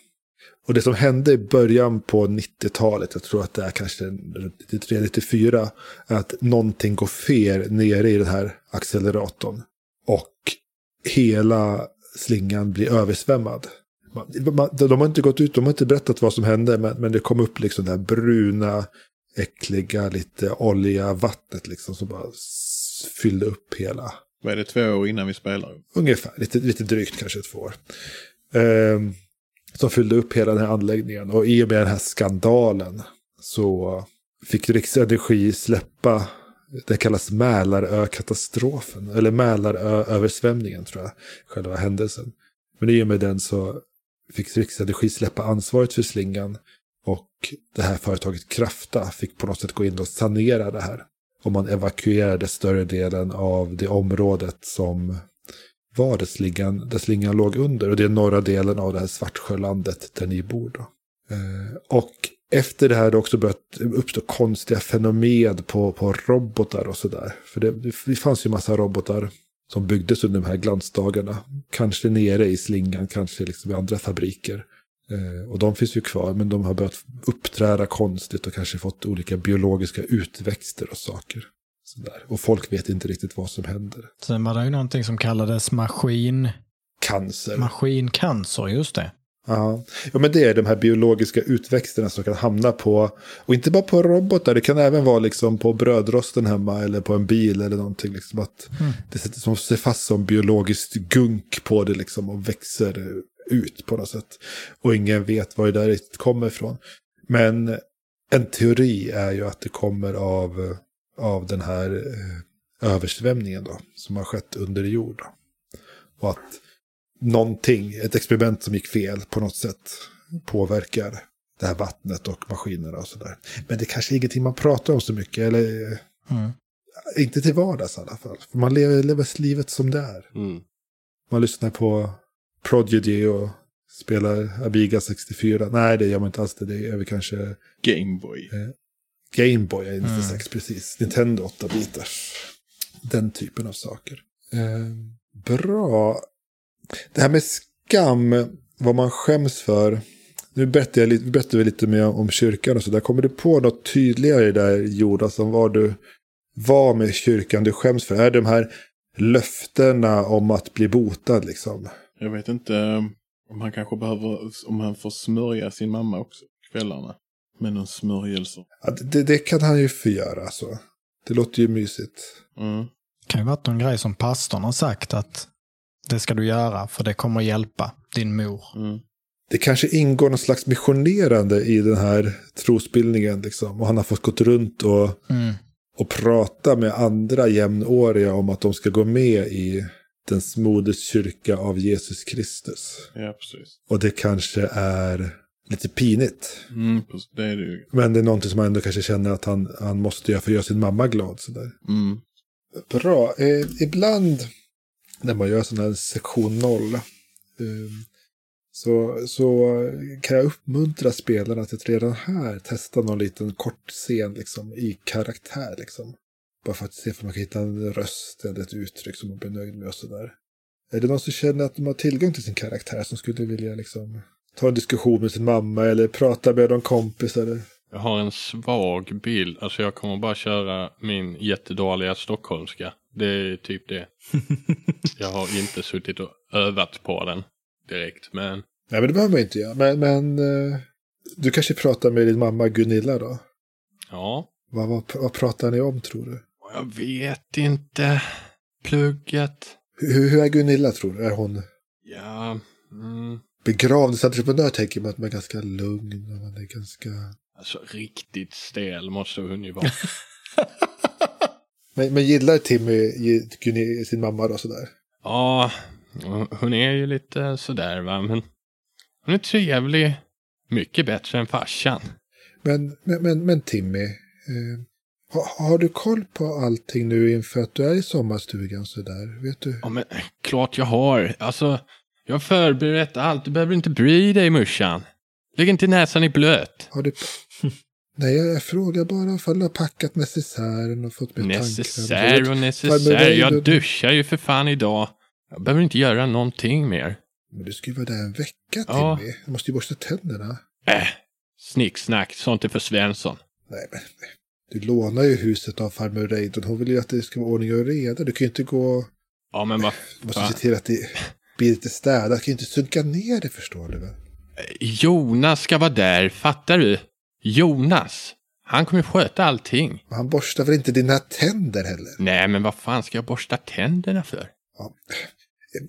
Och det som hände i början på 90-talet, jag tror att det är kanske 93-94, är att någonting går fel nere i den här acceleratorn. Och hela slingan blir översvämmad. De har inte gått ut, de har inte berättat vad som hände, men, men det kom upp liksom det här bruna, äckliga, lite olja vattnet liksom som bara fyllde upp hela, Vad är det, två år innan vi spelar? ungefär, lite, lite drygt kanske två år. Ehm, som fyllde upp hela den här anläggningen. Och i och med den här skandalen så fick Riksenergi släppa, det kallas Mälarö-katastrofen, eller Mälarö-översvämningen tror jag, själva händelsen. Men i och med den så fick Riksenergi släppa ansvaret för slingan och det här företaget Krafta fick på något sätt gå in och sanera det här. Och man evakuerade större delen av det området som var där slingan, där slingan låg under. Och det är norra delen av det här Svartsjölandet där ni bor. Då. Eh, och efter det här har det också börjat uppstå konstiga fenomen på, på robotar och sådär. För det, det fanns ju massa robotar som byggdes under de här glansdagarna. Kanske nere i slingan, kanske liksom i andra fabriker. Eh, och de finns ju kvar, men de har börjat uppträda konstigt och kanske fått olika biologiska utväxter och saker. Sådär. Och folk vet inte riktigt vad som händer. Sen var det ju någonting som kallades maskin... Cancer. Maskincancer, just det. Ja. ja, men det är de här biologiska utväxterna som kan hamna på, och inte bara på robotar, det kan även vara liksom på brödrosten hemma eller på en bil eller någonting. Liksom att Mm. Det sätter som sig fast som biologiskt gunk på det liksom och växer ut på något sätt. Och ingen vet var det där kommer ifrån. Men en teori är ju att det kommer av, av den här eh, översvämningen då, som har skett under jord. Då. Och att någonting, ett experiment som gick fel på något sätt påverkar det här vattnet och maskinerna och sådär. Men det kanske är ingenting man pratar om så mycket, eller eh, Mm. inte till vardags i alla fall. För man lever, lever livet som det är. Mm. Man lyssnar på Prodigy och spelar Amiga 64. Nej, det gör man inte alls det. Det är väl kanske Gameboy. Gameboy, är Mm. 96 precis. Nintendo 8-bitars. Den typen av saker. Eh, bra. Det här med skam, vad man skäms för. Nu berättar, jag, lite- berättar vi lite mer om kyrkan och så där. Kommer du på något tydligare där, Jonas, om vad du var med kyrkan du skäms för? Är det de här löftena om att bli botad liksom? Jag vet inte eh, om han kanske behöver, om han får smörja sin mamma också kvällarna. Med någon smörjelse. Ja, det, det kan han ju få göra alltså. Det låter ju mysigt. Mm. kan ju varit någon grej som pastorn har sagt att det ska du göra för det kommer hjälpa din mor. Mm. Det kanske ingår någon slags missionerande i den här trosbildningen. Liksom. Och han har fått gått runt och, Mm. och prata med andra jämnåriga om att de ska gå med i den moders kyrka av Jesus Kristus. Ja, precis. Och det kanske är lite pinigt. Mm. Det är det ju. Men det är någonting som man ändå kanske känner att han, han måste göra för att göra sin mamma glad. Sådär. Mm. Bra. Eh, ibland när man gör sån här sektion 0 ehm, så, så kan jag uppmuntra spelarna till att redan här testa någon liten kort scen liksom, i karaktär. Liksom. Bara för att se om man kan hitta en röst eller ett uttryck som man blir nöjd med och sådär. Är det någon som känner att de har tillgång till sin karaktär som skulle vilja liksom, ta en diskussion med sin mamma eller prata med någon kompis? Eller? Jag har en svag bild. Alltså jag kommer bara köra min jättedåliga stockholmska. Det är typ det. [laughs] Jag har inte suttit och övat på den direkt. Men Nej, men det behöver man inte göra. Men, men eh, du kanske pratar med din mamma Gunilla då? ja, Vad, vad, vad pratar ni om tror du? jag vet inte. Plugget. Hur, hur är Gunilla tror du? Är hon Ja, mm, begravningsentreprenör tänker man att man är ganska lugn och man är ganska... alltså riktigt stel måste hon ju vara. [laughs] Men, men gillar Timmy Gunilla, sin mamma då sådär? Ja, hon är ju lite sådär va, men hon är trevlig. Mycket bättre än farsan. Men, men, men, men Timmy, eh, har, har du koll på allting nu inför att du är i sommarstugan sådär? Vet du? Ja, men klart jag har. Alltså, jag har förberett allt. Du behöver inte bry dig morsan. Lägg inte näsan i blöt. Har du... Nej, jag, frågar bara ifall du har packat necessären och fått med Necessär och necessär. Jag duschar ju för fan idag. Jag behöver inte göra någonting mer. Men du ska ju vara där en vecka Ja. Timmy. Du måste ju borsta tänderna. Äh, snicksnack. Sånt är för Svensson. Nej, men du lånar ju huset av farmor Reidun. Hon vill ju att det ska vara ordning och reda. Du kan ju inte gå... Ja, men vad Du måste se till att det blir lite städat. Du kan ju inte sunka ner det förstår du väl? Jonas ska vara där, fattar du? Jonas. Han kommer sköta allting. Han borstar väl inte dina tänder heller? Nej, men vad fan ska jag borsta tänderna för? Ja.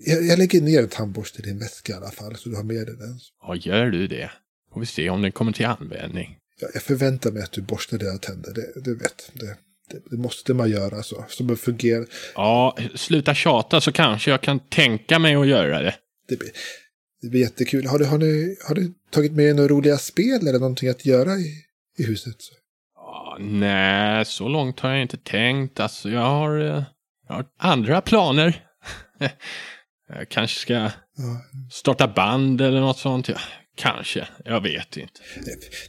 Jag, jag lägger ner en tandborste i din väska i alla fall, så du har med dig den. Ja, gör du det? Får vi se om den kommer till användning. Jag, jag förväntar mig att du borstar dina tänder, det, du vet. Det, det, det måste man göra så, som det fungerar. Ja, sluta tjata så kanske jag kan tänka mig att göra det. Det det blir jättekul. Har du, har, ni, har du tagit med dig några roliga spel eller någonting att göra i, i huset? Ja, nej, så långt har jag inte tänkt. Alltså, jag har, eh, jag har andra planer. [laughs] jag kanske ska starta band eller något sånt. Ja, kanske, jag vet inte.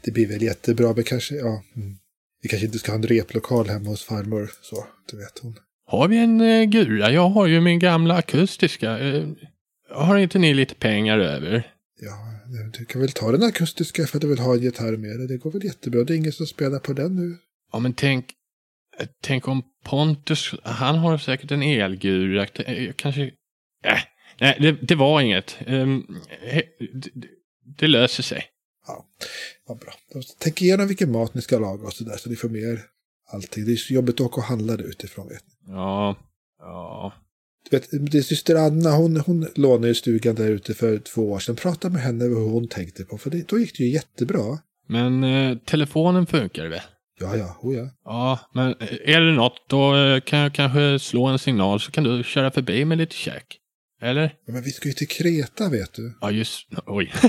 det blir väl jättebra, men kanske, ja. Mm. Vi kanske inte ska ha en replokal hemma hos farmor, så, du vet hon. Har vi en eh, gura? Jag har ju min gamla akustiska. Eh, har inte ni lite pengar över? Ja, du kan väl ta den akustiska för att du vill ha en gitarr med dig. Det går väl jättebra. Det är ingen som spelar på den nu. Ja, men tänk, tänk om Pontus, han har säkert en elgura. Kanske, äh, nej, det, det var inget. Ehm, he- det, det löser sig. Ja, vad bra. Tänk igenom vilken mat ni ska laga och sådär så ni får med er allting. Det är så jobbigt att åka och handla det utifrån. Vet ni. Ja, ja. Vet, din syster Anna, hon, hon lånade ju stugan där ute för två år sedan. Prata med henne vad hon tänkte på, för det, då gick det ju jättebra. Men eh, telefonen funkar väl? Ja, ja, oh ja. Ja, men eh, är det något då eh, kan jag kanske slå en signal så kan du köra förbi med lite käk. Eller? ja. Men vi ska ju till Kreta, vet du. Ja, just Oj. [laughs]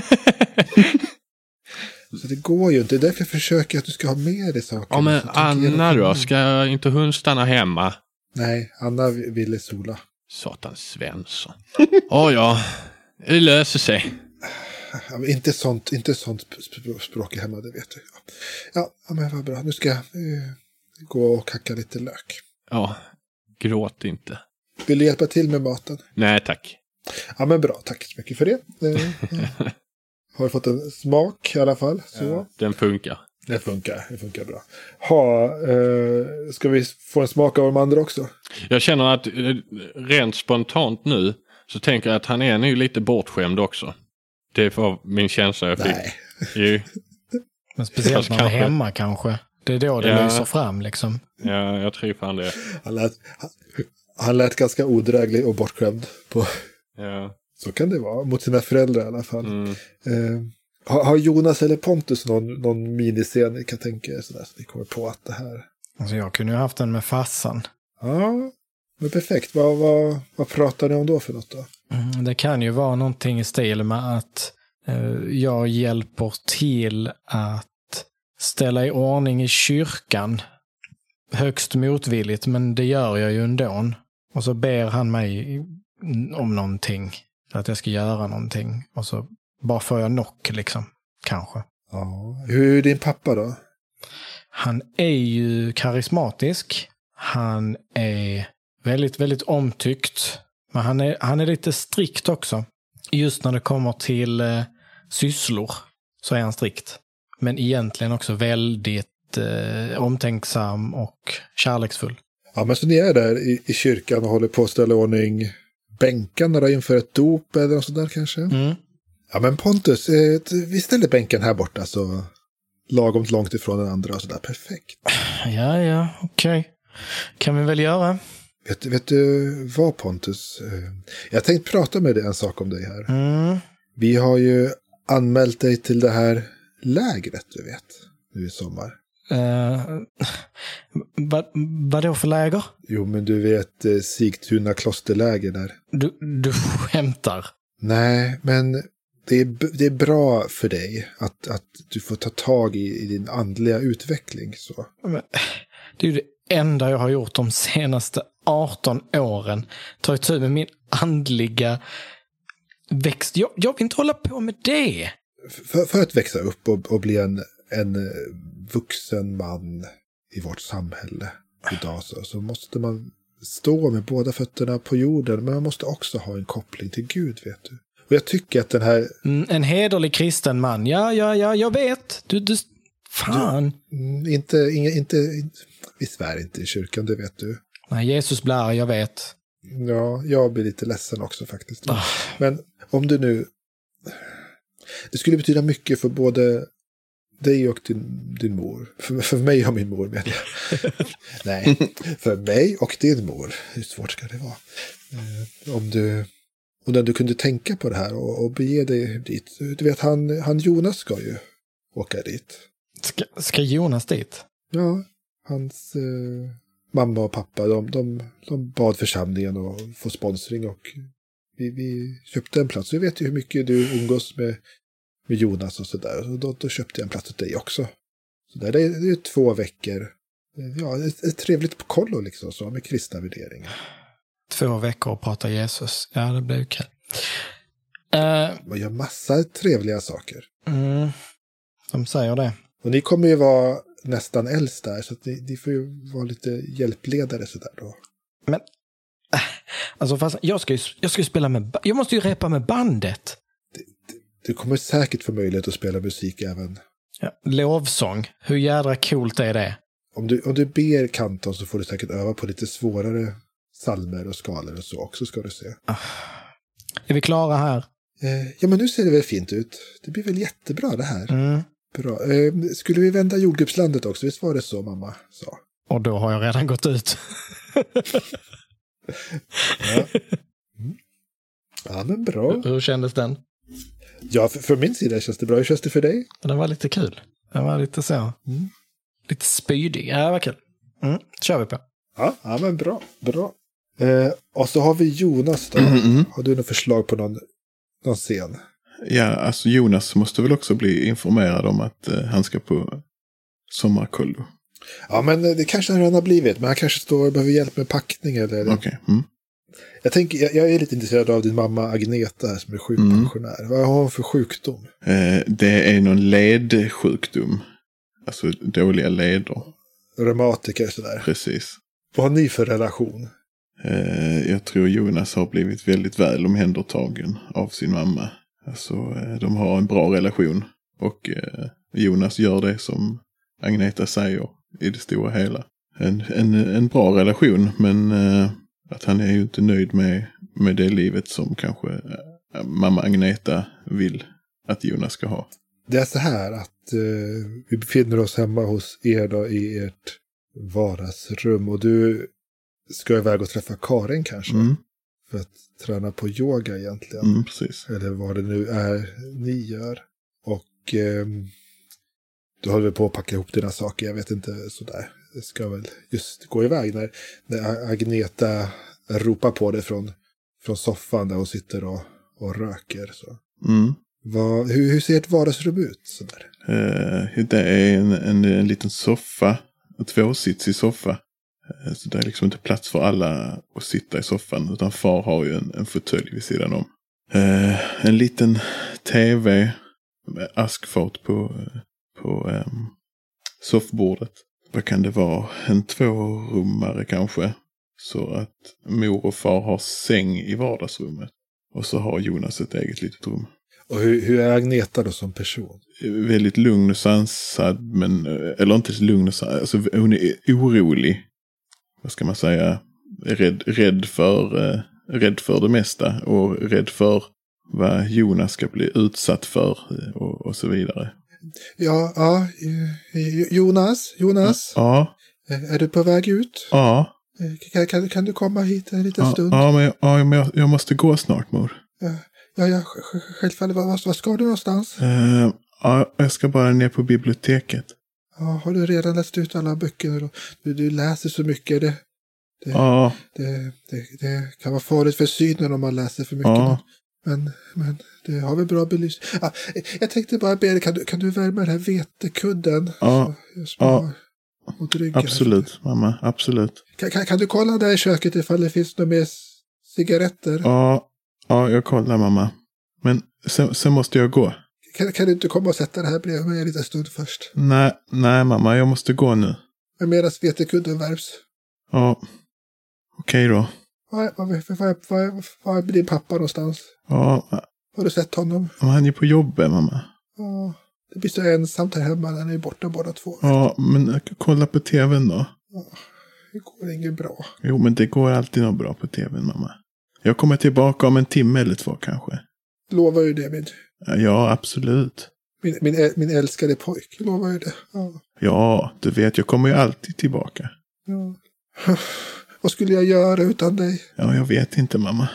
Så det går ju inte. Det är därför jag försöker att du ska ha med dig saker. ja, men Anna då? Ska inte hon stanna hemma? Nej, Anna ville sola. Satan Svensson. Ja, ja. Det löser sig. Ja, inte sånt, inte sånt sp- sp- språk hemma, det vet du. Ja, ja, ja men vad bra. Nu ska jag eh, gå och hacka lite lök. Ja, gråt inte. Vill du hjälpa till med maten? Nej, tack. Ja, men bra. Tack så mycket för det. Eh, [laughs] har fått en smak i alla fall. Så. Den funkar. Det funkar. Det funkar bra. Ha, eh, ska vi få en smak av de andra också? Jag känner att eh, rent spontant nu så tänker jag att han är nu lite bortskämd också. Det var min känsla jag fick. Nej. Jo, [laughs] Men speciellt Fast när man är hemma kanske. Det är då det Ja. lyser fram liksom. ja, jag tror fan det. Han lät, han, han lät ganska odräglig och bortskämd. På, Ja. så kan det vara. Mot sina föräldrar i alla fall. Mm. Eh, har, har Jonas eller Pontus någon, någon miniscen ni kan tänka er sådär, så ni kommer på att det här... Alltså jag kunde ju haft den med fassan. Ja, men perfekt. Vad, vad, vad pratar ni om då för något då? Mm, Det kan ju vara någonting i stil med att eh, jag hjälper till att ställa i ordning i kyrkan. Högst motvilligt, men det gör jag ju ändå. Och så ber han mig om någonting. Att jag ska göra någonting. Och så bara får jag knock liksom. Kanske. Ja. Hur är din pappa då? Han är ju karismatisk. Han är väldigt, väldigt omtyckt. Men han är, han är lite strikt också. Just när det kommer till eh, sysslor så är han strikt. Men egentligen också väldigt eh, omtänksam och kärleksfull. Ja, men så ni är där i, i kyrkan och håller på att ställa ordning bänkarna då inför ett dop eller något sånt där kanske? Mm. Ja, men Pontus, eh, vi ställer bänken här borta så lagom långt ifrån den andra och sådär. Perfekt. Ja, ja, okej. Kan vi väl göra. Vet, du- vet du vad Pontus? Eh, Jag tänkte prata med dig en sak om dig här. Mm. Vi har ju anmält dig till det här lägret, du vet, nu i sommar. Uh, [laughs] vad, vad då för läger? Jo, men du vet Sigtuna klosterläger där. Du, du skämtar. Nej, men det är, det är bra för dig att, att du får ta tag i, i din andliga utveckling. Så. Men, det är ju det enda jag har gjort de senaste 18 åren. Ta itu med min andliga växt. Jag, jag vill inte hålla på med det. För, för att växa upp och, och bli en, en eh, vuxen man i vårt samhälle idag så, så måste man stå med båda fötterna på jorden. Men man måste också ha en koppling till Gud, vet du. Och jag tycker att den här Mm, en hederlig kristen man. Ja, ja, ja, jag vet. Du, du... Fan. Mm, Inte, inga, inte, vi svär inte i kyrkan, det vet du. Nej, Jesus blir arg, jag vet. Ja, jag blir lite ledsen också faktiskt. Ah. Men om du nu... Det skulle betyda mycket för både dig och din, din mor. För, för mig och min mor menar jag. [laughs] Nej, för mig och din mor. Hur svårt ska det vara? Eh, om du... Om du kunde tänka på det här och, och bege dig dit. Du vet, han, han Jonas ska ju åka dit. Ska, ska Jonas dit? Ja, hans eh, mamma och pappa, de, de, de bad församlingen att få sponsring och vi, vi köpte en plats. Vi vet ju hur mycket du umgås med, med Jonas och sådär. Och då, då köpte jag en plats åt dig också. Så där, det, är, det är två veckor. Ja, ett, ett trevligt kollo liksom, så, med kristna värderingar. Två veckor och prata Jesus. Ja, det ju kul. Eh, Man gör massa trevliga saker. mm, de säger det. Och ni kommer ju vara nästan äldst där, så ni, ni får ju vara lite hjälpledare sådär då. Men, äh, alltså fast jag ska ju, jag ska ju spela med, jag måste ju repa med bandet. Du kommer säkert få möjlighet att spela musik även. Ja, lovsång, hur jädra coolt är det? Om du, om du ber kanton så får du säkert öva på lite svårare salmer och skalor och så också ska du se. Är vi klara här? Eh, ja, men nu ser det väl fint ut. Det blir väl jättebra det här. Mm. Bra. Eh, skulle vi vända jordgubbslandet också? Visst var det så mamma sa? Och då har jag redan gått ut. [laughs] Ja, mm. ja men bra. Hur kändes den? Ja, för, för min sida känns det bra. Hur känns det för dig? Den var lite kul. Den var lite så. Mm. Lite spydig. Ja, det var kul. Mm, kör vi på. Ja, ja men bra. bra. Eh, och så har vi Jonas då. Mm. Har du något förslag på någon, någon scen? Ja, alltså Jonas måste väl också bli informerad om att eh, han ska på sommarkollo. Ja, men det kanske han redan har blivit. Men han kanske står och behöver hjälp med packning eller... Okej. Mm. Jag, tänker, jag, jag är lite intresserad av din mamma Agneta som är sjukpensionär. Vad har hon för sjukdom? Eh, det är någon ledsjukdom. Alltså dåliga leder. Reumatiker och sådär. Precis. Vad har ni för relation? Eh, jag tror Jonas har blivit väldigt väl omhändertagen av sin mamma. Alltså, eh, de har en bra relation. Och eh, Jonas gör det som Agneta säger i det stora hela. En, en, en bra relation, men eh, att han är ju inte nöjd med, med det livet som kanske eh, mamma Agneta vill att Jonas ska ha. Det är så här att eh, vi befinner oss hemma hos er då i ert vardagsrum. Och du ska iväg och träffa Karin kanske. Mm, För att träna på yoga egentligen. mm. Eller vad det nu är ni gör. Och ehm, du håller väl på att packa ihop dina saker. Jag vet inte sådär. Det ska väl just gå iväg när, när Agneta ropar på dig från, från soffan där hon sitter och, och röker. Så. Mm. Vad, hur, hur ser ett vardagsrum ut? Sådär? Eh, det är en, en, en liten soffa. En tvåsitsig soffa. Eh, så det är liksom inte plats för alla att sitta i soffan. Utan far har ju en, en fåtölj vid sidan om. Eh, en liten tv med askfat på, eh, på ehm, soffbordet. Vad kan det vara? En tvårummare kanske. Så att mor och far har säng i vardagsrummet. Och så har Jonas ett eget litet rum. Och hur, hur är Agneta då som person? väldigt lugn och sansad, men, eh, eller inte lugn och sansad, alltså hon är orolig. Vad ska man säga? Rädd, rädd, för, eh, rädd för det mesta och rädd för vad Jonas ska bli utsatt för eh, och, och så vidare. Ja, ja, eh, Jonas, Jonas, Ja, eh, är du på väg ut? ja, Kan, kan, kan du komma hit en liten ja, stund? ja men, ja, men jag, jag måste gå snart mor. Ja, ja, ja sj- sj- självfallet. Var, var ska du någonstans? Eh, ja, jag ska bara ner på biblioteket. Ja, har du redan läst ut alla böcker? Du, du läser så mycket. Det, det, Ja, det, det, kan vara farligt för synen om man läser för mycket. Ja. Men, men det har väl bra belysning. Ja, jag tänkte bara be dig, kan du, kan du värma den här vetekudden? Ja. Ja. absolut mamma, absolut. Kan, kan, kan du kolla där i köket ifall det finns några mer cigaretter? Ja, ja jag kollar mamma. Men sen, sen måste jag gå. Kan, kan du inte komma och sätta det här bredvid mig en liten stund först? Nej, nej mamma, jag måste gå nu. Men Medan vetekudden värms. Ja, okej då. Var, var, var, var, var, är din pappa någonstans? Ja, Har du sett honom? men han är på jobbet mamma. Ja, det blir så ensamt här hemma när ni är borta båda två. Ja, men kolla på tvn då. Det går inget bra. Jo, men det går alltid något bra på tvn mamma. Jag kommer tillbaka om en timme eller två kanske. Lovar ju det, min, Ja, absolut. min, min, min älskade pojk. Lovar ju det. Ja, Ja, du vet, jag kommer ju alltid tillbaka. ja. [laughs] Vad skulle jag göra utan dig? Ja, jag vet inte mamma.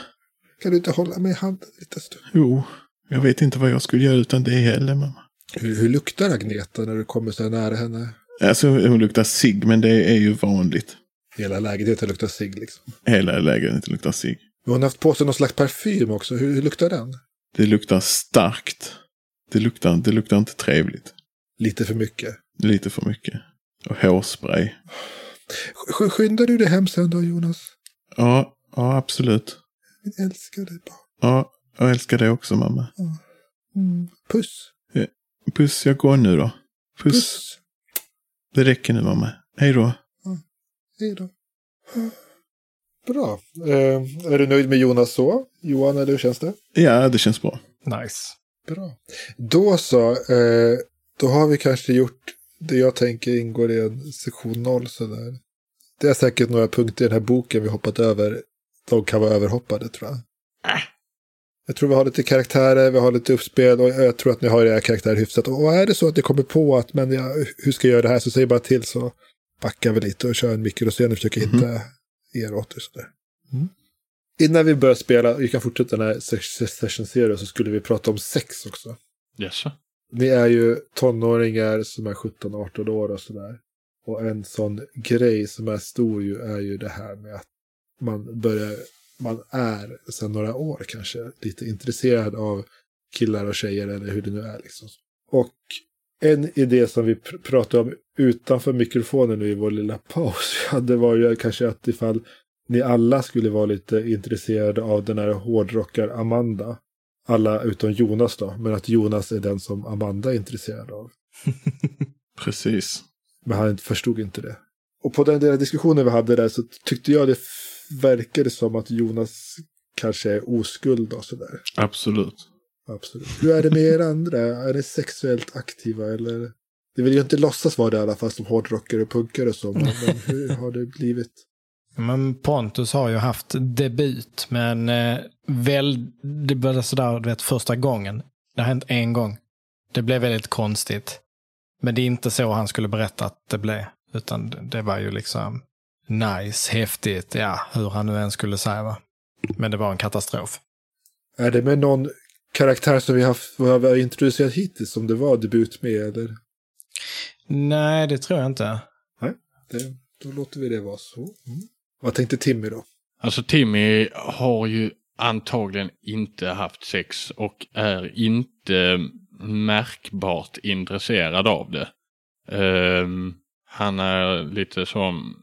Kan du inte hålla mig i handen en liten stund? Jo, jag vet inte vad jag skulle göra utan dig heller mamma. Hur, hur luktar Agneta när du kommer så här nära henne? Alltså, hon luktar cigg, men det är ju vanligt. Hela lägenheten luktar cigg liksom. Hela lägenheten luktar. Men Hon har haft på sig någon slags parfym också. Hur, hur luktar den? Det luktar starkt. Det luktar, det luktar inte trevligt. lite för mycket. Lite för mycket. Och hårspray. Sk- Skyndar du dig hem sen då Jonas? Ja, ja absolut. Jag älskar dig barn. Ja, jag älskar dig också mamma. Mm. Puss. Puss, jag går nu då. Puss. Puss. Det räcker nu mamma. Hej då. Hej då. Bra. Eh, är du nöjd med Jonas så? Johan, eller hur känns det? Ja, det känns bra. Nice. Bra. Då så. Eh, då har vi kanske gjort det jag tänker ingår i en sektion noll. Sådär. Det är säkert några punkter i den här boken vi hoppat över. De kan vara överhoppade tror jag. Jag tror vi har lite karaktärer, vi har lite uppspel och jag tror att ni har era karaktärer hyfsat. Och är det så att ni kommer på att men jag, hur ska jag göra det här så säg bara till så backar vi lite och kör en mikroscen och försöker Mhm. hitta er åt er. Sådär. Innan vi börjar spela, vi kan fortsätta den här ses- session zero så skulle vi prata om sex också. Jaså? Ni är ju tonåringar som är 17-18 år och sådär. Och en sån grej som är stor ju är ju det här med att man börjar, man är sedan några år kanske lite intresserad av killar och tjejer eller hur det nu är liksom. Och en idé som vi pr- pratade om utanför mikrofonen nu i vår lilla paus [laughs] vi hade var ju kanske att ifall ni alla skulle vara lite intresserade av den här hårdrockar Amanda. Alla utom Jonas då, men att Jonas är den som Amanda är intresserad av. [laughs] Precis. Men han förstod inte det. Och på den där diskussionen vi hade där så tyckte jag det verkade som att Jonas kanske är oskuld och sådär. Absolut. Absolut. Hur är det med er andra? Är ni sexuellt aktiva eller? Det vill ju inte låtsas vara det i alla fall som hårdrockare och punkare och så. Men, [laughs] hur har det blivit? Men Pontus har ju haft debut, men eh, väl, det började sådär, du vet, första gången. Det har hänt en gång. Det blev väldigt konstigt. Men det är inte så han skulle berätta att det blev. Utan det- det var ju liksom nice, häftigt, ja, hur han nu än skulle säga va. Men det var en katastrof. Är det med någon karaktär som vi har, vad vi har introducerat hittills som det var debut med? Eller? Nej, det tror jag inte. Det, då låter vi det vara så. Mm. Vad tänkte Timmy då? Alltså Timmy har ju antagligen inte haft sex och är inte märkbart intresserad av det. Ehm, han är lite som,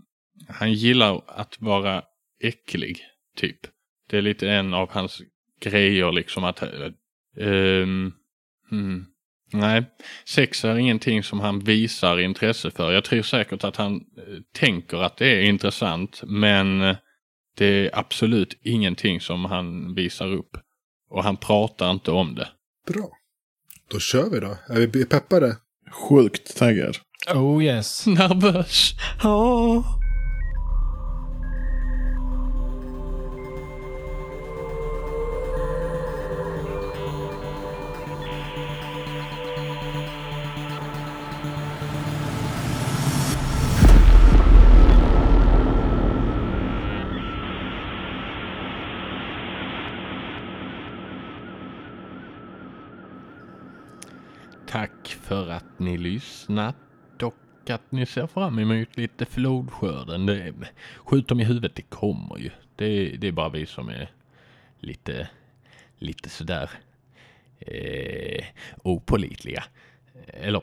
han gillar att vara äcklig, typ. Det är lite en av hans grejer liksom att, ehm, hmm. Nej, sex är ingenting som han visar intresse för. Jag tror säkert att han eh, tänker att det är intressant, men eh, det är absolut ingenting som han visar upp. Och han pratar inte om det. Bra. Då kör vi då. Är vi peppade? Sjukt taggad. Oh yes. [laughs] Nervös! Tack ni lyssnat och att ni ser fram emot lite flodskörden. Det, skjut dem i huvudet, det kommer ju. Det, det är bara vi som är lite, lite sådär eh, opålitliga. Eller,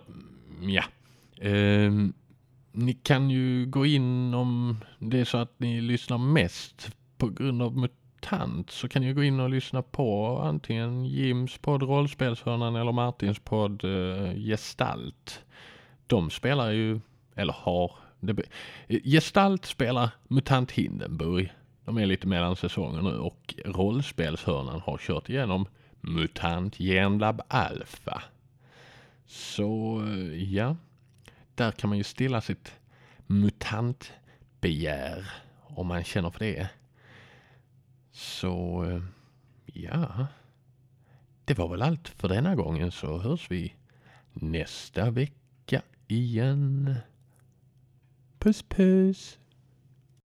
ja. Eh, ni kan ju gå in om det är så att ni lyssnar mest på grund av MUTANT så kan ni gå in och lyssna på antingen Jims podd Rollspelshörnan eller Martins podd uh, Gestalt. De spelar ju, eller har, det, eh, Gestalt spelar MUTANT Hindenburg. De är lite mellan säsonger nu och Rollspelshörnan har kört igenom MUTANT Genlab Alpha. Så eh, ja, där kan man ju stilla sitt mutantbegär om man känner för det. Så eh, ja, det var väl allt för denna gången så hörs vi nästa vecka igen. Puss puss!